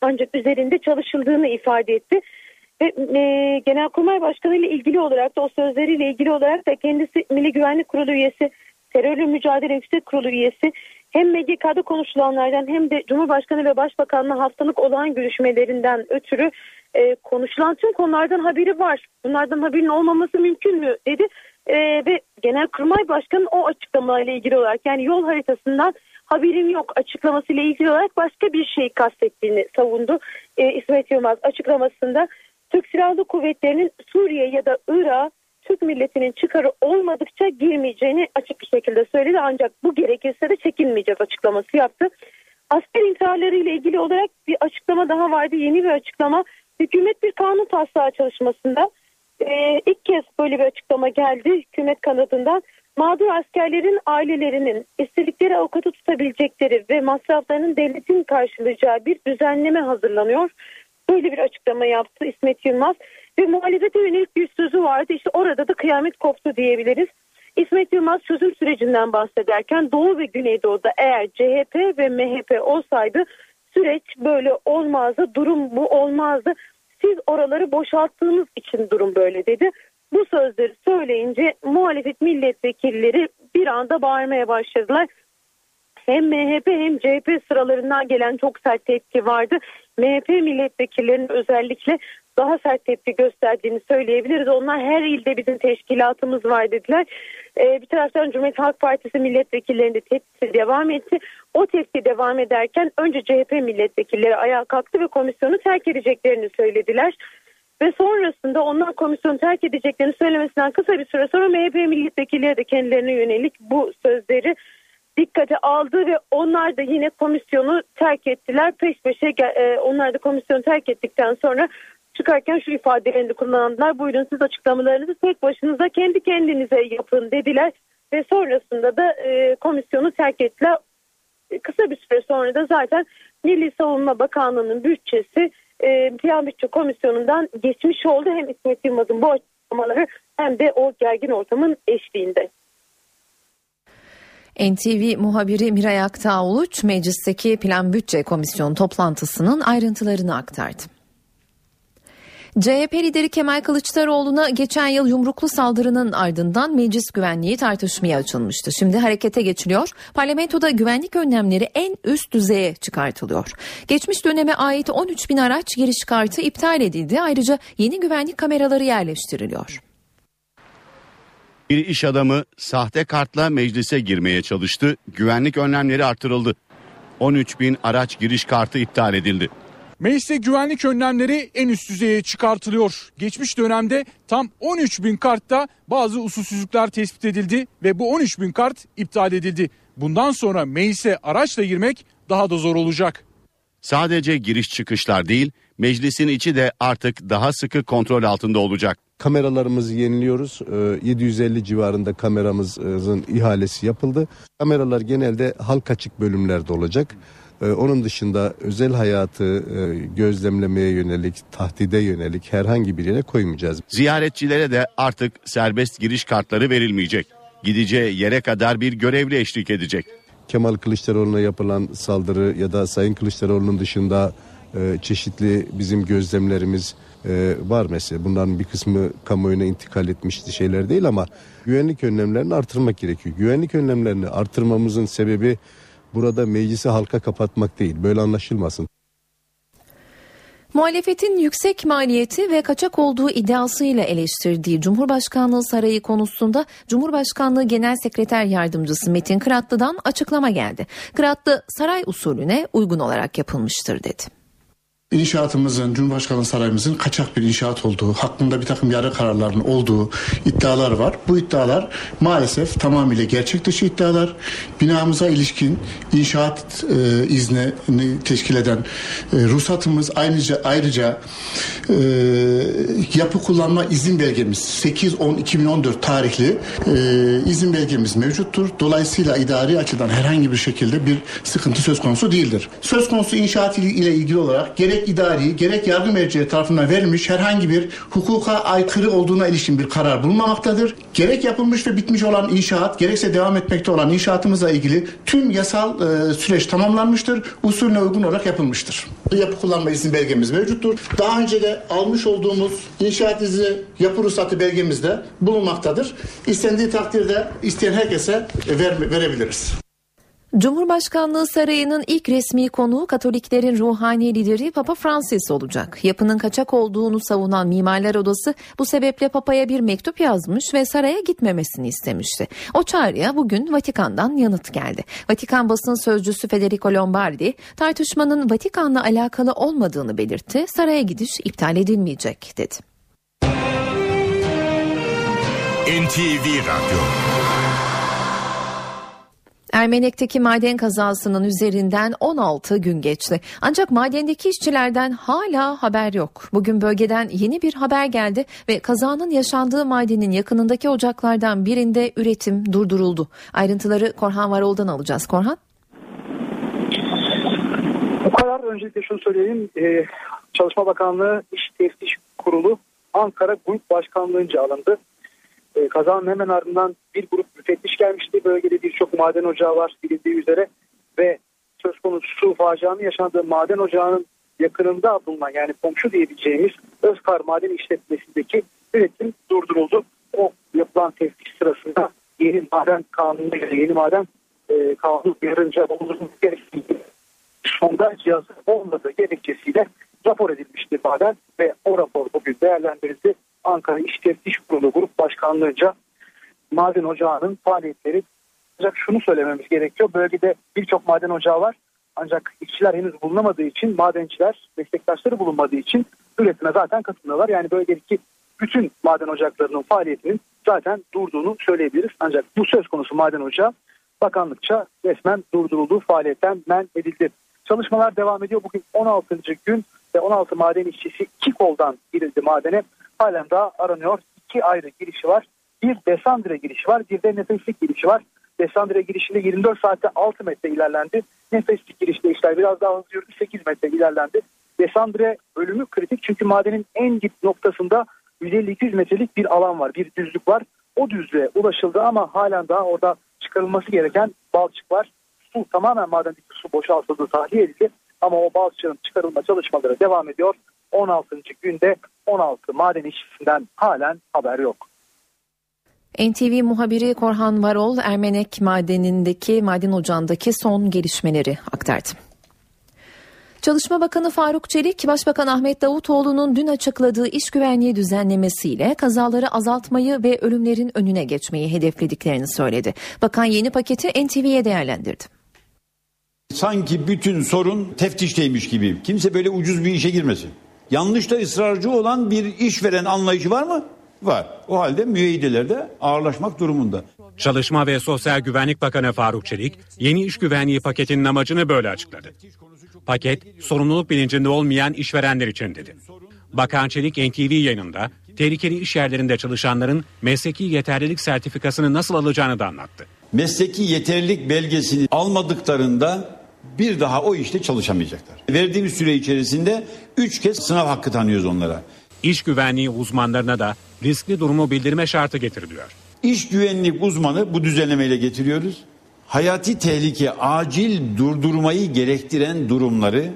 Ancak üzerinde çalışıldığını ifade etti. Ve e, Genelkurmay Başkanı ile ilgili olarak da o sözleriyle ilgili olarak da kendisi Milli Güvenlik Kurulu üyesi, Terörle Mücadele Yüksek Kurulu üyesi hem MGK'da konuşulanlardan hem de Cumhurbaşkanı ve Başbakan'la haftalık olan görüşmelerinden ötürü e, konuşulan tüm konulardan haberi var. Bunlardan haberin olmaması mümkün mü dedi. E, ve Genelkurmay Başkanı o açıklamayla ilgili olarak yani yol haritasından haberim yok açıklamasıyla ilgili olarak başka bir şey kastettiğini savundu. E, İsmet Yılmaz açıklamasında Türk Silahlı Kuvvetleri'nin Suriye ya da Irak Türk milletinin çıkarı olmadıkça girmeyeceğini açık bir şekilde söyledi. Ancak bu gerekirse de çekinmeyeceğiz açıklaması yaptı. Asker intiharları ile ilgili olarak bir açıklama daha vardı. Yeni bir açıklama. Hükümet bir kanun taslağı çalışmasında e, ilk kez böyle bir açıklama geldi hükümet kanadından. Mağdur askerlerin ailelerinin istedikleri avukatı tutabilecekleri ve masraflarının devletin karşılayacağı bir düzenleme hazırlanıyor. Böyle bir açıklama yaptı İsmet Yılmaz ve muhalefete yönelik bir sözü vardı. İşte orada da kıyamet koptu diyebiliriz. İsmet Yılmaz çözüm sürecinden bahsederken Doğu ve Güneydoğu'da eğer CHP ve MHP olsaydı süreç böyle olmazdı, durum bu olmazdı. Siz oraları boşalttığınız için durum böyle dedi. Bu sözleri söyleyince muhalefet milletvekilleri bir anda bağırmaya başladılar. Hem MHP hem CHP sıralarından gelen çok sert tepki vardı. MHP milletvekillerinin özellikle daha sert tepki gösterdiğini söyleyebiliriz. Onlar her ilde bizim teşkilatımız var dediler. Ee, bir taraftan Cumhuriyet Halk Partisi milletvekillerinde tepkisi devam etti. O tepki devam ederken önce CHP milletvekilleri ayağa kalktı ve komisyonu terk edeceklerini söylediler. Ve sonrasında onlar komisyonu terk edeceklerini söylemesinden kısa bir süre sonra MHP milletvekilleri de kendilerine yönelik bu sözleri dikkate aldı ve onlar da yine komisyonu terk ettiler. Peş peşe e, onlar da komisyonu terk ettikten sonra çıkarken şu ifadelerini kullandılar. Buyurun siz açıklamalarınızı tek başınıza kendi kendinize yapın dediler. Ve sonrasında da e, komisyonu terk ettiler. E, kısa bir süre sonra da zaten Milli Savunma Bakanlığı'nın bütçesi e, Plan Bütçe Komisyonu'ndan geçmiş oldu. Hem İsmet Yılmaz'ın bu açıklamaları hem de o gergin ortamın eşliğinde. NTV muhabiri Miray Aktağuluç meclisteki Plan Bütçe Komisyonu toplantısının ayrıntılarını aktardı. CHP lideri Kemal Kılıçdaroğlu'na geçen yıl yumruklu saldırının ardından meclis güvenliği tartışmaya açılmıştı. Şimdi harekete geçiliyor. Parlamentoda güvenlik önlemleri en üst düzeye çıkartılıyor. Geçmiş döneme ait 13 bin araç giriş kartı iptal edildi. Ayrıca yeni güvenlik kameraları yerleştiriliyor. Bir iş adamı sahte kartla meclise girmeye çalıştı. Güvenlik önlemleri artırıldı. 13 bin araç giriş kartı iptal edildi. Mecliste güvenlik önlemleri en üst düzeye çıkartılıyor. Geçmiş dönemde tam 13 bin kartta bazı usulsüzlükler tespit edildi ve bu 13 bin kart iptal edildi. Bundan sonra meclise araçla girmek daha da zor olacak. Sadece giriş çıkışlar değil, meclisin içi de artık daha sıkı kontrol altında olacak. Kameralarımızı yeniliyoruz. 750 ee, civarında kameramızın ihalesi yapıldı. Kameralar genelde halk açık bölümlerde olacak. Ee, onun dışında özel hayatı e, gözlemlemeye yönelik, tahdide yönelik herhangi bir yere koymayacağız. Ziyaretçilere de artık serbest giriş kartları verilmeyecek. Gideceği yere kadar bir görevli eşlik edecek. Kemal Kılıçdaroğlu'na yapılan saldırı ya da Sayın Kılıçdaroğlu'nun dışında e, çeşitli bizim gözlemlerimiz e, var mesela. Bunların bir kısmı kamuoyuna intikal etmişti şeyler değil ama güvenlik önlemlerini artırmak gerekiyor. Güvenlik önlemlerini artırmamızın sebebi burada meclisi halka kapatmak değil. Böyle anlaşılmasın. Muhalefetin yüksek maliyeti ve kaçak olduğu iddiasıyla eleştirdiği Cumhurbaşkanlığı Sarayı konusunda Cumhurbaşkanlığı Genel Sekreter Yardımcısı Metin Kıratlı'dan açıklama geldi. Kıratlı saray usulüne uygun olarak yapılmıştır dedi inşaatımızın, Cumhurbaşkanı Sarayımızın kaçak bir inşaat olduğu, hakkında bir takım yarı kararların olduğu iddialar var. Bu iddialar maalesef tamamıyla gerçek dışı iddialar. Binamıza ilişkin inşaat e, izni teşkil eden e, ruhsatımız ayrıca ayrıca e, yapı kullanma izin belgemiz 8-10-2014 tarihli e, izin belgemiz mevcuttur. Dolayısıyla idari açıdan herhangi bir şekilde bir sıkıntı söz konusu değildir. Söz konusu inşaat ile ilgili olarak gerek idari gerek yargı merci tarafından verilmiş herhangi bir hukuka aykırı olduğuna ilişkin bir karar bulunmamaktadır. Gerek yapılmış ve bitmiş olan inşaat gerekse devam etmekte olan inşaatımızla ilgili tüm yasal e, süreç tamamlanmıştır. Usulüne uygun olarak yapılmıştır. Yapı kullanma izin belgemiz mevcuttur. Daha önce de almış olduğumuz inşaat izni yapı ruhsatı belgemizde bulunmaktadır. İstendiği takdirde isteyen herkese ver, verebiliriz. Cumhurbaşkanlığı Sarayı'nın ilk resmi konuğu Katoliklerin ruhani lideri Papa Francis olacak. Yapının kaçak olduğunu savunan Mimarlar Odası bu sebeple Papa'ya bir mektup yazmış ve saraya gitmemesini istemişti. O çağrıya bugün Vatikan'dan yanıt geldi. Vatikan basın sözcüsü Federico Lombardi tartışmanın Vatikan'la alakalı olmadığını belirtti. Saraya gidiş iptal edilmeyecek dedi. NTV Radyo Ermenek'teki maden kazasının üzerinden 16 gün geçti. Ancak madendeki işçilerden hala haber yok. Bugün bölgeden yeni bir haber geldi ve kazanın yaşandığı madenin yakınındaki ocaklardan birinde üretim durduruldu. Ayrıntıları Korhan Varol'dan alacağız. Korhan? Bu karar öncelikle şunu söyleyeyim. Ee, Çalışma Bakanlığı İş Teftiş Kurulu Ankara Grup Başkanlığı'nca alındı. E, kazanın hemen ardından bir grup müfettiş gelmişti. Bölgede birçok maden ocağı var bilindiği üzere ve söz konusu su facianın yaşandığı maden ocağının yakınında bulunan yani komşu diyebileceğimiz Özkar Maden İşletmesi'ndeki üretim durduruldu. O yapılan teftiş sırasında yeni maden kanununa göre yeni maden e, kanunu uyarınca olurluk gerektiği sonda cihaz olmadığı gerekçesiyle rapor edilmişti maden ve o rapor bugün değerlendirildi. Ankara İş Teftiş Kurulu Grup Başkanlığı'nca maden ocağının faaliyetleri ancak şunu söylememiz gerekiyor. Bölgede birçok maden ocağı var. Ancak işçiler henüz bulunamadığı için madenciler meslektaşları bulunmadığı için üretime zaten katılmıyorlar. Yani bölgedeki bütün maden ocaklarının faaliyetinin zaten durduğunu söyleyebiliriz. Ancak bu söz konusu maden ocağı bakanlıkça resmen durdurulduğu faaliyetten men edildi. Çalışmalar devam ediyor. Bugün 16. gün ve 16 maden işçisi iki koldan girildi madene. Halen daha aranıyor. İki ayrı girişi var. Bir Desandre girişi var. Bir de nefeslik girişi var. Desandre girişinde 24 saatte 6 metre ilerlendi. Nefeslik girişte işler biraz daha hızlı yürüdü. 8 metre ilerlendi. Desandre bölümü kritik çünkü madenin en dip noktasında 150-200 metrelik bir alan var. Bir düzlük var. O düzlüğe ulaşıldı ama halen daha orada çıkarılması gereken balçık var. Su tamamen madendeki su boşaltıldı, tahliye edildi. Ama o balçığın çıkarılma çalışmaları devam ediyor. 16. günde 16 maden işçisinden halen haber yok. NTV muhabiri Korhan Varol Ermenek madenindeki maden ocağındaki son gelişmeleri aktardı. Çalışma Bakanı Faruk Çelik, Başbakan Ahmet Davutoğlu'nun dün açıkladığı iş güvenliği düzenlemesiyle kazaları azaltmayı ve ölümlerin önüne geçmeyi hedeflediklerini söyledi. Bakan yeni paketi NTV'ye değerlendirdi. Sanki bütün sorun teftişteymiş gibi. Kimse böyle ucuz bir işe girmesin. Yanlışta ısrarcı olan bir işveren anlayışı var mı? Var. O halde müeyyideler de ağırlaşmak durumunda. Çalışma ve Sosyal Güvenlik Bakanı Faruk Çelik, yeni iş güvenliği paketinin amacını böyle açıkladı. Paket, sorumluluk bilincinde olmayan işverenler için dedi. Bakan Çelik NTV yayınında tehlikeli iş yerlerinde çalışanların mesleki yeterlilik sertifikasını nasıl alacağını da anlattı. Mesleki yeterlilik belgesini almadıklarında bir daha o işte çalışamayacaklar. Verdiğimiz süre içerisinde 3 kez sınav hakkı tanıyoruz onlara. İş güvenliği uzmanlarına da riskli durumu bildirme şartı getiriliyor. İş güvenlik uzmanı bu düzenlemeyle getiriyoruz. Hayati tehlike acil durdurmayı gerektiren durumları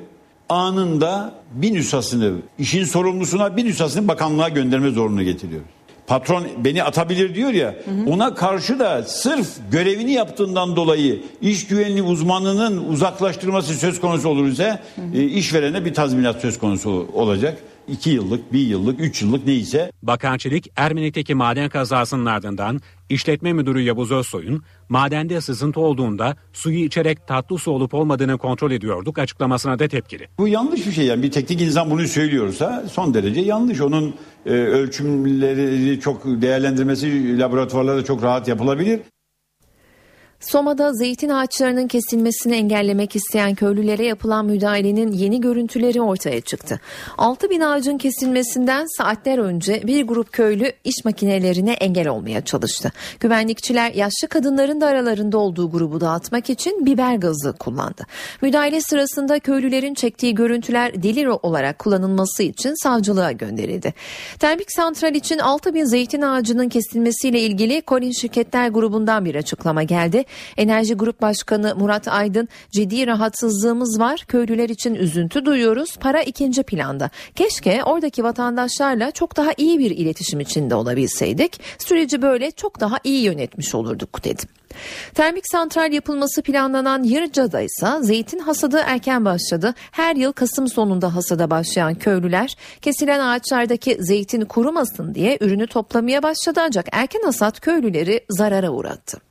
anında bir nüshasını işin sorumlusuna bir nüshasını bakanlığa gönderme zorunlu getiriyoruz. Patron beni atabilir diyor ya hı hı. ona karşı da sırf görevini yaptığından dolayı iş güvenliği uzmanının uzaklaştırması söz konusu olursa e, işverene bir tazminat söz konusu olacak. 2 yıllık, 1 yıllık, 3 yıllık neyse. Bakan Çelik, Ermenek'teki maden kazasının ardından işletme müdürü Yavuz Özsoy'un madende sızıntı olduğunda suyu içerek tatlı su olup olmadığını kontrol ediyorduk açıklamasına da tepkili. Bu yanlış bir şey yani bir teknik insan bunu söylüyorsa son derece yanlış. Onun e, ölçümleri çok değerlendirmesi laboratuvarlarda çok rahat yapılabilir. Soma'da zeytin ağaçlarının kesilmesini engellemek isteyen köylülere yapılan müdahalenin yeni görüntüleri ortaya çıktı. 6 bin ağacın kesilmesinden saatler önce bir grup köylü iş makinelerine engel olmaya çalıştı. Güvenlikçiler yaşlı kadınların da aralarında olduğu grubu dağıtmak için biber gazı kullandı. Müdahale sırasında köylülerin çektiği görüntüler delil olarak kullanılması için savcılığa gönderildi. Termik santral için 6 bin zeytin ağacının kesilmesiyle ilgili Kolin Şirketler grubundan bir açıklama geldi. Enerji Grup Başkanı Murat Aydın ciddi rahatsızlığımız var. Köylüler için üzüntü duyuyoruz. Para ikinci planda. Keşke oradaki vatandaşlarla çok daha iyi bir iletişim içinde olabilseydik. Süreci böyle çok daha iyi yönetmiş olurduk dedim. Termik santral yapılması planlanan Yırca'da ise zeytin hasadı erken başladı. Her yıl Kasım sonunda hasada başlayan köylüler kesilen ağaçlardaki zeytin kurumasın diye ürünü toplamaya başladı ancak erken hasat köylüleri zarara uğrattı.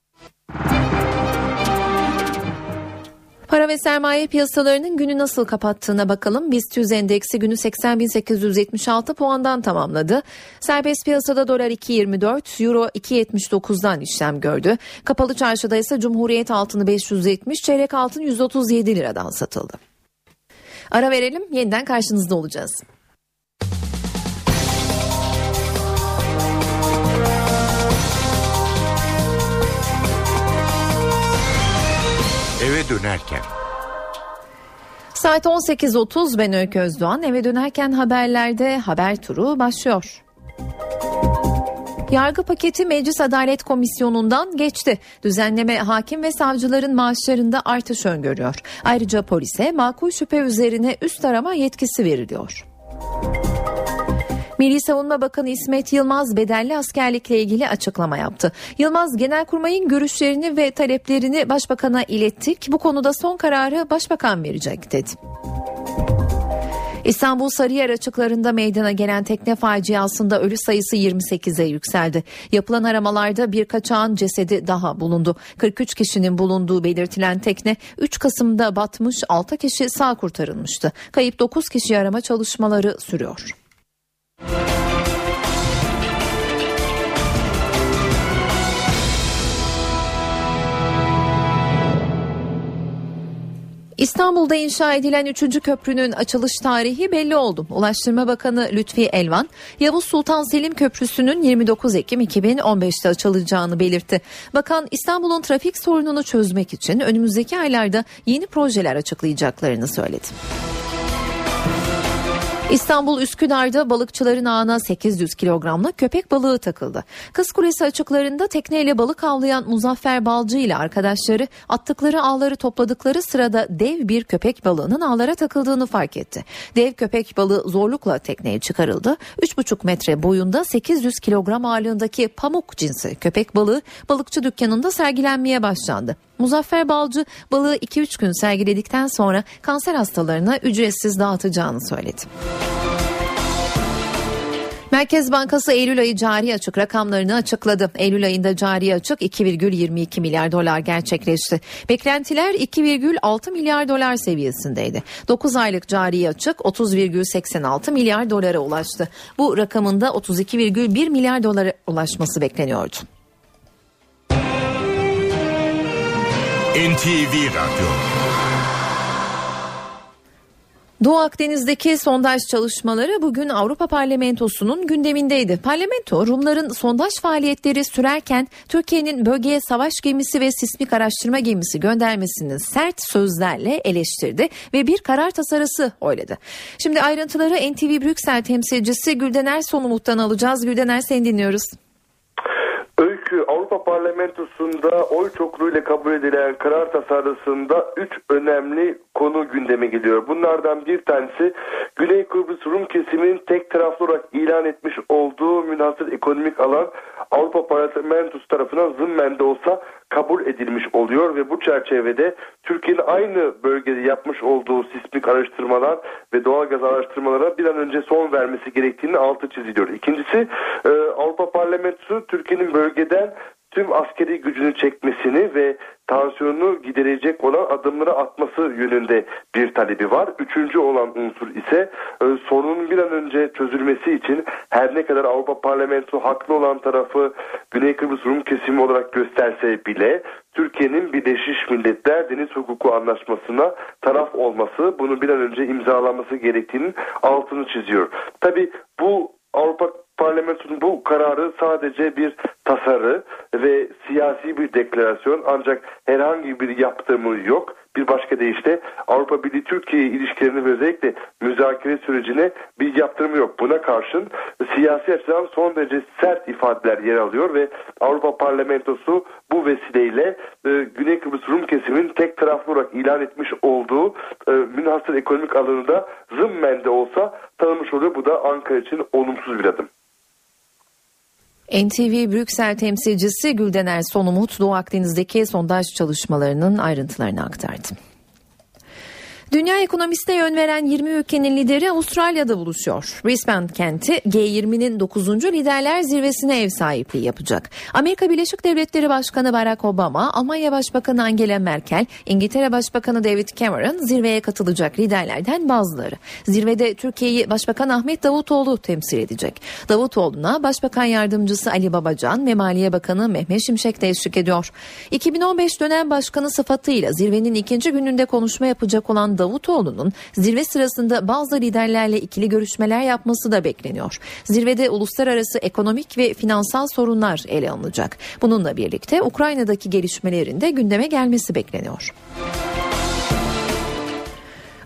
Para ve sermaye piyasalarının günü nasıl kapattığına bakalım. BIST 100 endeksi günü 80.876 puandan tamamladı. Serbest piyasada dolar 2.24, euro 2.79'dan işlem gördü. Kapalı çarşıda ise Cumhuriyet altını 570, çeyrek altın 137 liradan satıldı. Ara verelim, yeniden karşınızda olacağız. Dönerken. Saat 18.30 ben Öykü Özdoğan. Eve dönerken haberlerde haber turu başlıyor. Yargı paketi Meclis Adalet Komisyonu'ndan geçti. Düzenleme hakim ve savcıların maaşlarında artış öngörüyor. Ayrıca polise makul şüphe üzerine üst arama yetkisi veriliyor. Milli Savunma Bakanı İsmet Yılmaz bedelli askerlikle ilgili açıklama yaptı. Yılmaz Genelkurmay'ın görüşlerini ve taleplerini Başbakan'a ilettik. Bu konuda son kararı Başbakan verecek dedi. İstanbul Sarıyer açıklarında meydana gelen tekne faciasında ölü sayısı 28'e yükseldi. Yapılan aramalarda bir kaçağın cesedi daha bulundu. 43 kişinin bulunduğu belirtilen tekne 3 Kasım'da batmış 6 kişi sağ kurtarılmıştı. Kayıp 9 kişi arama çalışmaları sürüyor. İstanbul'da inşa edilen 3. köprünün açılış tarihi belli oldu. Ulaştırma Bakanı Lütfi Elvan, Yavuz Sultan Selim Köprüsü'nün 29 Ekim 2015'te açılacağını belirtti. Bakan İstanbul'un trafik sorununu çözmek için önümüzdeki aylarda yeni projeler açıklayacaklarını söyledi. İstanbul Üsküdar'da balıkçıların ağına 800 kilogramlık köpek balığı takıldı. Kız Kulesi açıklarında tekneyle balık avlayan Muzaffer Balcı ile arkadaşları attıkları ağları topladıkları sırada dev bir köpek balığının ağlara takıldığını fark etti. Dev köpek balığı zorlukla tekneye çıkarıldı. 3,5 metre boyunda 800 kilogram ağırlığındaki pamuk cinsi köpek balığı balıkçı dükkanında sergilenmeye başlandı. Muzaffer Balcı balığı 2-3 gün sergiledikten sonra kanser hastalarına ücretsiz dağıtacağını söyledi. Merkez Bankası Eylül ayı cari açık rakamlarını açıkladı. Eylül ayında cari açık 2,22 milyar dolar gerçekleşti. Beklentiler 2,6 milyar dolar seviyesindeydi. 9 aylık cari açık 30,86 milyar dolara ulaştı. Bu rakamın da 32,1 milyar dolara ulaşması bekleniyordu. NTV Radyo Doğu Akdeniz'deki sondaj çalışmaları bugün Avrupa Parlamentosu'nun gündemindeydi. Parlamento Rumların sondaj faaliyetleri sürerken Türkiye'nin bölgeye savaş gemisi ve sismik araştırma gemisi göndermesini sert sözlerle eleştirdi ve bir karar tasarısı oyladı. Şimdi ayrıntıları NTV Brüksel temsilcisi Güldener Sonumut'tan alacağız. Güldener seni dinliyoruz. Avrupa Parlamentosu'nda oy çokluğuyla kabul edilen karar tasarısında üç önemli konu gündeme geliyor. Bunlardan bir tanesi Güney Kıbrıs Rum kesiminin tek taraflı olarak ilan etmiş olduğu münhasır ekonomik alan Avrupa Parlamentosu tarafından zımmen de olsa kabul edilmiş oluyor ve bu çerçevede Türkiye'nin aynı bölgede yapmış olduğu sismik araştırmalar ve doğalgaz araştırmalara bir an önce son vermesi gerektiğini altı çiziliyor. İkincisi e, Avrupa Parlamentosu Türkiye'nin bölgeden tüm askeri gücünü çekmesini ve tansiyonunu giderecek olan adımları atması yönünde bir talebi var. Üçüncü olan unsur ise e, sorunun bir an önce çözülmesi için her ne kadar Avrupa Parlamentosu haklı olan tarafı Güney Kıbrıs Rum kesimi olarak gösterse bile Türkiye'nin Birleşmiş Milletler Deniz Hukuku Anlaşması'na taraf olması, bunu bir an önce imzalaması gerektiğinin altını çiziyor. Tabi bu Avrupa Parlamentosunun bu kararı sadece bir tasarı ve siyasi bir deklarasyon ancak herhangi bir yaptırımı yok. Bir başka deyişle Avrupa Birliği Türkiye ilişkilerini ve özellikle müzakere sürecine bir yaptırımı yok. Buna karşın siyasi açıdan son derece sert ifadeler yer alıyor ve Avrupa Parlamentosu bu vesileyle e, Güney Kıbrıs Rum kesiminin tek taraflı olarak ilan etmiş olduğu e, münhasır ekonomik alanı da zımmen de olsa tanımış oluyor. Bu da Ankara için olumsuz bir adım. NTV Brüksel temsilcisi Güldener Sonumut Doğu Akdeniz'deki sondaj çalışmalarının ayrıntılarını aktardı. Dünya ekonomisine yön veren 20 ülkenin lideri Avustralya'da buluşuyor. Brisbane kenti G20'nin 9. liderler zirvesine ev sahipliği yapacak. Amerika Birleşik Devletleri Başkanı Barack Obama, Almanya Başbakanı Angela Merkel, İngiltere Başbakanı David Cameron zirveye katılacak liderlerden bazıları. Zirvede Türkiye'yi Başbakan Ahmet Davutoğlu temsil edecek. Davutoğlu'na Başbakan Yardımcısı Ali Babacan ve Maliye Bakanı Mehmet Şimşek de eşlik ediyor. 2015 dönem başkanı sıfatıyla zirvenin ikinci gününde konuşma yapacak olan Davutoğlu'nun zirve sırasında bazı liderlerle ikili görüşmeler yapması da bekleniyor. Zirvede uluslararası ekonomik ve finansal sorunlar ele alınacak. Bununla birlikte Ukrayna'daki gelişmelerin de gündeme gelmesi bekleniyor.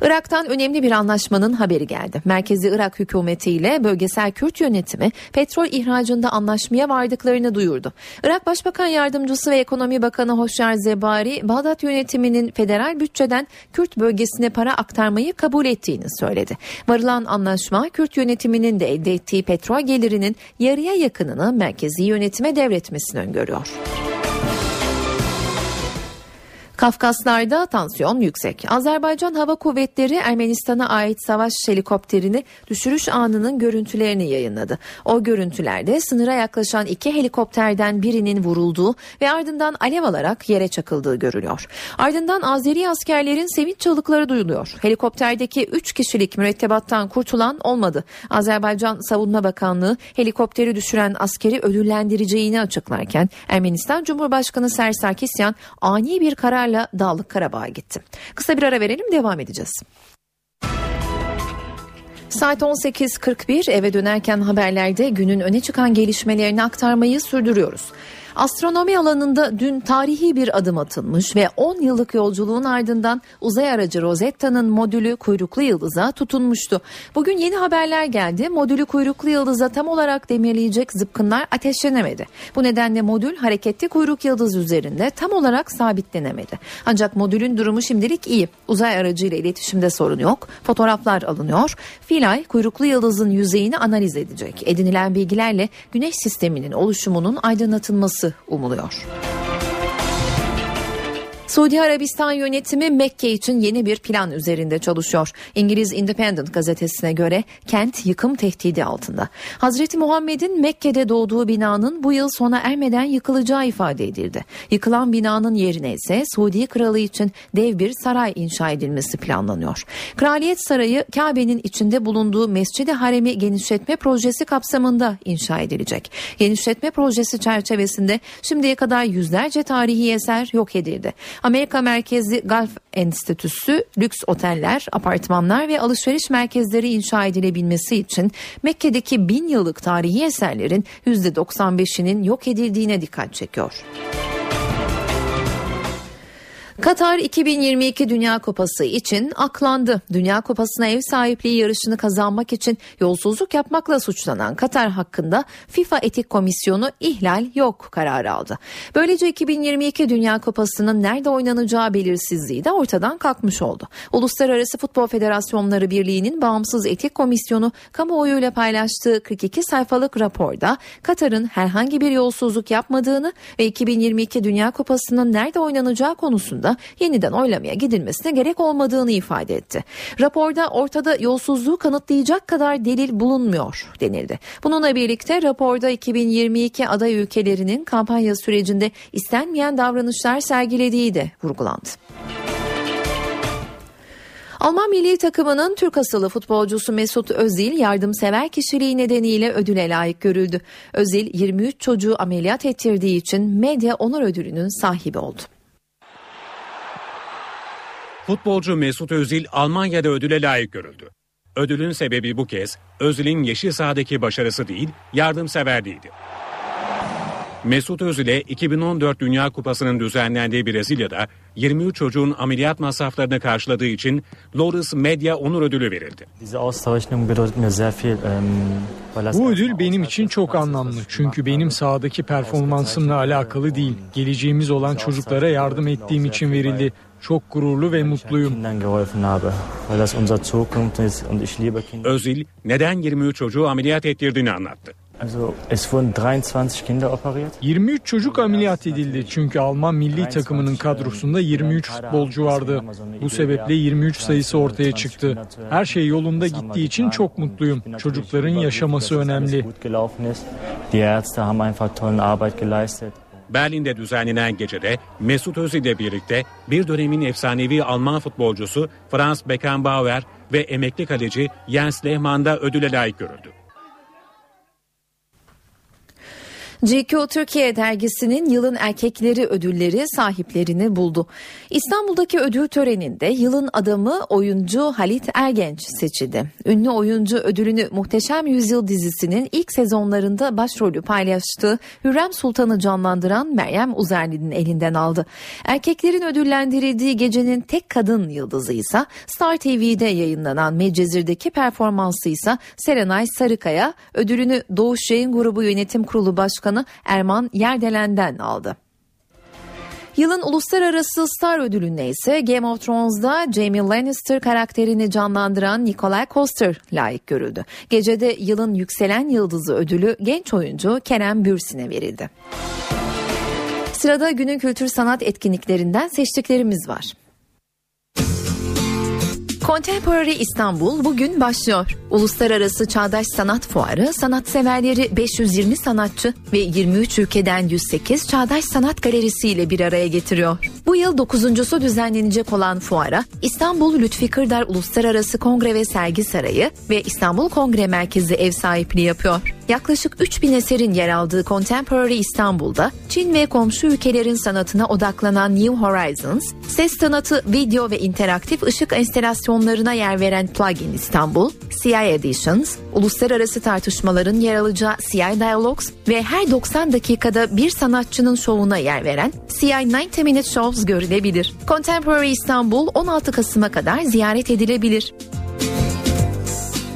Irak'tan önemli bir anlaşmanın haberi geldi. Merkezi Irak hükümeti ile bölgesel Kürt yönetimi petrol ihracında anlaşmaya vardıklarını duyurdu. Irak Başbakan Yardımcısı ve Ekonomi Bakanı Hoşyar Zebari, Bağdat yönetiminin federal bütçeden Kürt bölgesine para aktarmayı kabul ettiğini söyledi. Varılan anlaşma Kürt yönetiminin de elde ettiği petrol gelirinin yarıya yakınını merkezi yönetime devretmesini öngörüyor. Kafkaslar'da tansiyon yüksek. Azerbaycan Hava Kuvvetleri Ermenistan'a ait savaş helikopterini düşürüş anının görüntülerini yayınladı. O görüntülerde sınıra yaklaşan iki helikopterden birinin vurulduğu ve ardından alev alarak yere çakıldığı görülüyor. Ardından Azeri askerlerin sevinç çığlıkları duyuluyor. Helikopterdeki 3 kişilik mürettebattan kurtulan olmadı. Azerbaycan Savunma Bakanlığı helikopteri düşüren askeri ödüllendireceğini açıklarken Ermenistan Cumhurbaşkanı Ser Sarkisyan ani bir kararla Ruslarla Dağlık Karabağ'a gitti. Kısa bir ara verelim devam edeceğiz. Saat 18.41 eve dönerken haberlerde günün öne çıkan gelişmelerini aktarmayı sürdürüyoruz. Astronomi alanında dün tarihi bir adım atılmış ve 10 yıllık yolculuğun ardından uzay aracı Rosetta'nın modülü kuyruklu yıldıza tutunmuştu. Bugün yeni haberler geldi. Modülü kuyruklu yıldıza tam olarak demirleyecek zıpkınlar ateşlenemedi. Bu nedenle modül hareketli kuyruk yıldız üzerinde tam olarak sabitlenemedi. Ancak modülün durumu şimdilik iyi. Uzay aracıyla iletişimde sorun yok. Fotoğraflar alınıyor. Filay kuyruklu yıldızın yüzeyini analiz edecek. Edinilen bilgilerle güneş sisteminin oluşumunun aydınlatılması esse o Meleos. Suudi Arabistan yönetimi Mekke için yeni bir plan üzerinde çalışıyor. İngiliz Independent gazetesine göre kent yıkım tehdidi altında. Hazreti Muhammed'in Mekke'de doğduğu binanın bu yıl sona ermeden yıkılacağı ifade edildi. Yıkılan binanın yerine ise Suudi Kralı için dev bir saray inşa edilmesi planlanıyor. Kraliyet Sarayı Kabe'nin içinde bulunduğu Mescid-i Harem'i genişletme projesi kapsamında inşa edilecek. Genişletme projesi çerçevesinde şimdiye kadar yüzlerce tarihi eser yok edildi. Amerika merkezli Gulf Enstitüsü lüks oteller, apartmanlar ve alışveriş merkezleri inşa edilebilmesi için Mekke'deki bin yıllık tarihi eserlerin %95'inin yok edildiğine dikkat çekiyor. Katar 2022 Dünya Kupası için aklandı. Dünya Kupası'na ev sahipliği yarışını kazanmak için yolsuzluk yapmakla suçlanan Katar hakkında FIFA Etik Komisyonu ihlal yok kararı aldı. Böylece 2022 Dünya Kupası'nın nerede oynanacağı belirsizliği de ortadan kalkmış oldu. Uluslararası Futbol Federasyonları Birliği'nin bağımsız etik komisyonu kamuoyuyla paylaştığı 42 sayfalık raporda Katar'ın herhangi bir yolsuzluk yapmadığını ve 2022 Dünya Kupası'nın nerede oynanacağı konusunda yeniden oylamaya gidilmesine gerek olmadığını ifade etti. Raporda ortada yolsuzluğu kanıtlayacak kadar delil bulunmuyor denildi. Bununla birlikte raporda 2022 aday ülkelerinin kampanya sürecinde istenmeyen davranışlar sergilediği de vurgulandı. Alman milli takımının Türk asıllı futbolcusu Mesut Özil yardımsever kişiliği nedeniyle ödüle layık görüldü. Özil 23 çocuğu ameliyat ettirdiği için medya onur ödülünün sahibi oldu. Futbolcu Mesut Özil Almanya'da ödüle layık görüldü. Ödülün sebebi bu kez Özil'in yeşil sahadaki başarısı değil, yardımseverliğiydi. Mesut Özil'e 2014 Dünya Kupası'nın düzenlendiği Brezilya'da 23 çocuğun ameliyat masraflarını karşıladığı için Loris Medya Onur Ödülü verildi. Bu ödül benim için çok anlamlı. Çünkü benim sahadaki performansımla alakalı değil. Geleceğimiz olan çocuklara yardım ettiğim için verildi. Çok gururlu ve mutluyum. Özil neden 23 çocuğu ameliyat ettirdiğini anlattı. 23 çocuk ameliyat edildi çünkü Alman milli takımının kadrosunda 23 futbolcu vardı. Bu sebeple 23 sayısı ortaya çıktı. Her şey yolunda gittiği için çok mutluyum. Çocukların yaşaması önemli. Berlin'de düzenlenen gecede Mesut Özil ile birlikte bir dönemin efsanevi Alman futbolcusu Franz Beckenbauer ve emekli kaleci Jens Lehmann da ödüle layık görüldü. GQ Türkiye dergisinin yılın erkekleri ödülleri sahiplerini buldu. İstanbul'daki ödül töreninde yılın adamı oyuncu Halit Ergenç seçildi. Ünlü oyuncu ödülünü Muhteşem Yüzyıl dizisinin ilk sezonlarında başrolü paylaştığı Hürrem Sultan'ı canlandıran Meryem Uzerli'nin elinden aldı. Erkeklerin ödüllendirildiği gecenin tek kadın yıldızı ise Star TV'de yayınlanan Medcezir'deki performansı ise Serenay Sarıkaya ödülünü Doğuş Yayın Grubu Yönetim Kurulu Başkanı Başkanı Erman Yerdelen'den aldı. Yılın uluslararası star ödülüne ise Game of Thrones'da Jaime Lannister karakterini canlandıran Nikolai Coster layık görüldü. Gecede yılın yükselen yıldızı ödülü genç oyuncu Kerem Bürsin'e verildi. Sırada günün kültür sanat etkinliklerinden seçtiklerimiz var. Contemporary İstanbul bugün başlıyor. Uluslararası Çağdaş Sanat Fuarı sanatseverleri 520 sanatçı ve 23 ülkeden 108 Çağdaş Sanat Galerisi ile bir araya getiriyor. Bu yıl dokuzuncusu düzenlenecek olan fuara İstanbul Lütfi Kırdar Uluslararası Kongre ve Sergi Sarayı ve İstanbul Kongre Merkezi ev sahipliği yapıyor. Yaklaşık 3000 eserin yer aldığı Contemporary İstanbul'da Çin ve komşu ülkelerin sanatına odaklanan New Horizons, ses sanatı, video ve interaktif ışık enstalasyonlarına yer veren Plugin İstanbul, Editions, uluslararası tartışmaların yer alacağı CI Dialogues ve her 90 dakikada bir sanatçının şovuna yer veren CI 90 Minute Shows görülebilir. Contemporary İstanbul 16 Kasım'a kadar ziyaret edilebilir.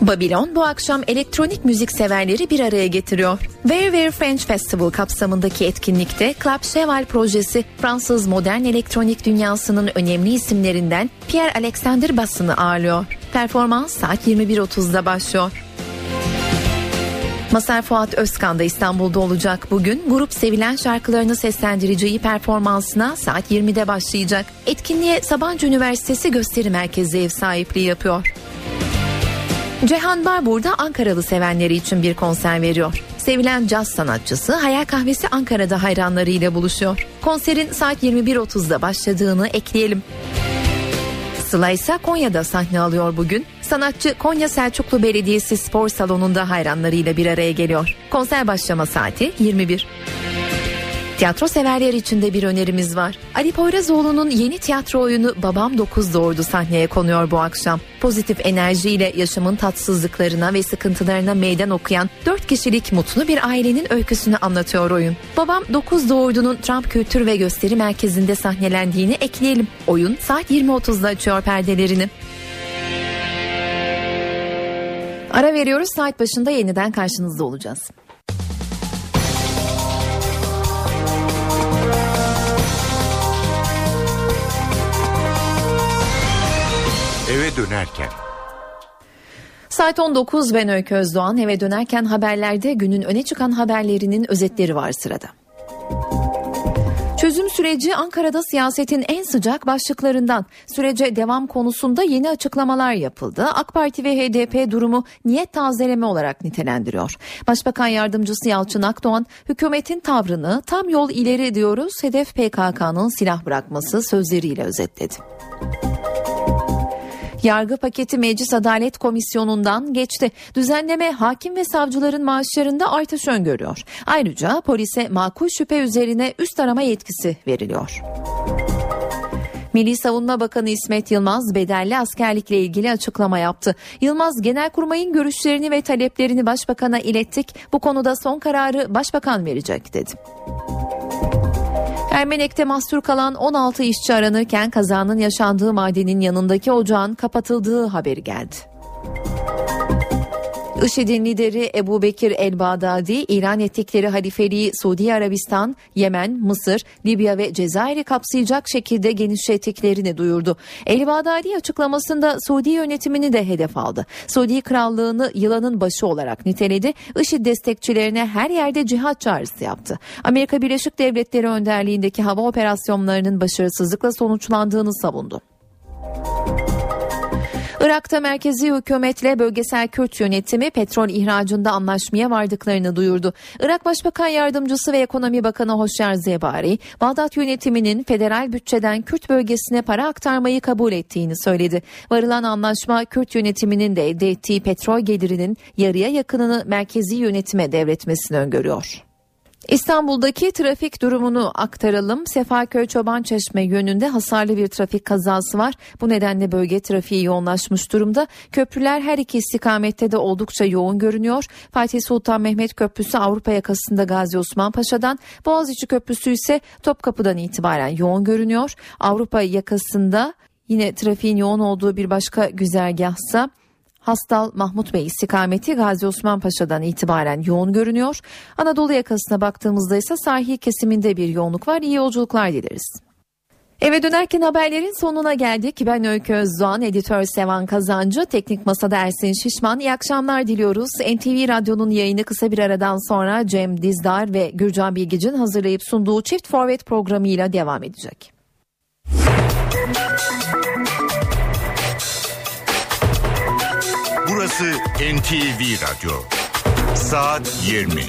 Babylon bu akşam elektronik müzik severleri bir araya getiriyor. Very Very French Festival kapsamındaki etkinlikte Club Cheval projesi Fransız modern elektronik dünyasının önemli isimlerinden Pierre Alexander Bass'ını ağırlıyor. Performans saat 21.30'da başlıyor. Masar Fuat Özkan da İstanbul'da olacak bugün. Grup sevilen şarkılarını seslendireceği performansına saat 20'de başlayacak. Etkinliğe Sabancı Üniversitesi Gösteri Merkezi ev sahipliği yapıyor. Cihan Barbur'da Ankaralı sevenleri için bir konser veriyor. Sevilen caz sanatçısı Hayal Kahvesi Ankara'da hayranlarıyla buluşuyor. Konserin saat 21.30'da başladığını ekleyelim. Sıla ise Konya'da sahne alıyor bugün. Sanatçı Konya Selçuklu Belediyesi Spor Salonu'nda hayranlarıyla bir araya geliyor. Konser başlama saati 21. Tiyatro severler için de bir önerimiz var. Ali Poyrazoğlu'nun yeni tiyatro oyunu Babam Dokuz Doğurdu sahneye konuyor bu akşam. Pozitif enerjiyle yaşamın tatsızlıklarına ve sıkıntılarına meydan okuyan dört kişilik mutlu bir ailenin öyküsünü anlatıyor oyun. Babam Dokuz Doğurdu'nun Trump Kültür ve Gösteri Merkezi'nde sahnelendiğini ekleyelim. Oyun saat 20.30'da açıyor perdelerini. Ara veriyoruz saat başında yeniden karşınızda olacağız. Eve dönerken. Saat 19 ben Öykü Özdoğan eve dönerken haberlerde günün öne çıkan haberlerinin özetleri var sırada. Çözüm süreci Ankara'da siyasetin en sıcak başlıklarından. Sürece devam konusunda yeni açıklamalar yapıldı. AK Parti ve HDP durumu niyet tazeleme olarak nitelendiriyor. Başbakan Yardımcısı Yalçın Akdoğan hükümetin tavrını tam yol ileri diyoruz hedef PKK'nın silah bırakması sözleriyle özetledi. Yargı paketi Meclis Adalet Komisyonu'ndan geçti. Düzenleme hakim ve savcıların maaşlarında artış öngörüyor. Ayrıca polise makul şüphe üzerine üst arama yetkisi veriliyor. Milli Savunma Bakanı İsmet Yılmaz bedelli askerlikle ilgili açıklama yaptı. Yılmaz Genelkurmay'ın görüşlerini ve taleplerini Başbakan'a ilettik. Bu konuda son kararı Başbakan verecek dedi. Ermenek'te mahsur kalan 16 işçi aranırken kazanın yaşandığı madenin yanındaki ocağın kapatıldığı haberi geldi. IŞİD'in lideri Ebu Bekir el-Bağdadi ilan ettikleri halifeliği Suudi Arabistan, Yemen, Mısır, Libya ve Cezayir'i kapsayacak şekilde genişlettiklerini duyurdu. El-Bağdadi açıklamasında Suudi yönetimini de hedef aldı. Suudi krallığını yılanın başı olarak niteledi. IŞİD destekçilerine her yerde cihat çağrısı yaptı. Amerika Birleşik Devletleri önderliğindeki hava operasyonlarının başarısızlıkla sonuçlandığını savundu. Irak'ta merkezi hükümetle bölgesel Kürt yönetimi petrol ihracında anlaşmaya vardıklarını duyurdu. Irak Başbakan Yardımcısı ve Ekonomi Bakanı Hoşyar Zebari, Bağdat yönetiminin federal bütçeden Kürt bölgesine para aktarmayı kabul ettiğini söyledi. Varılan anlaşma Kürt yönetiminin de elde ettiği petrol gelirinin yarıya yakınını merkezi yönetime devretmesini öngörüyor. İstanbul'daki trafik durumunu aktaralım. Sefaköy Çobançeşme yönünde hasarlı bir trafik kazası var. Bu nedenle bölge trafiği yoğunlaşmış durumda. Köprüler her iki istikamette de oldukça yoğun görünüyor. Fatih Sultan Mehmet Köprüsü Avrupa yakasında Gazi Osman Paşa'dan, Boğaziçi Köprüsü ise Topkapı'dan itibaren yoğun görünüyor. Avrupa yakasında yine trafiğin yoğun olduğu bir başka güzergahsa Hastal Mahmut Bey istikameti Gazi Osman Paşa'dan itibaren yoğun görünüyor. Anadolu yakasına baktığımızda ise sahil kesiminde bir yoğunluk var. İyi yolculuklar dileriz. Eve dönerken haberlerin sonuna geldik. Ben Öykü Özdoğan, editör Sevan Kazancı, teknik masada Ersin Şişman. İyi akşamlar diliyoruz. NTV Radyo'nun yayını kısa bir aradan sonra Cem Dizdar ve Gürcan Bilgic'in hazırlayıp sunduğu Çift Forvet programıyla devam edecek. Burası NTV Radyo. Saat 20.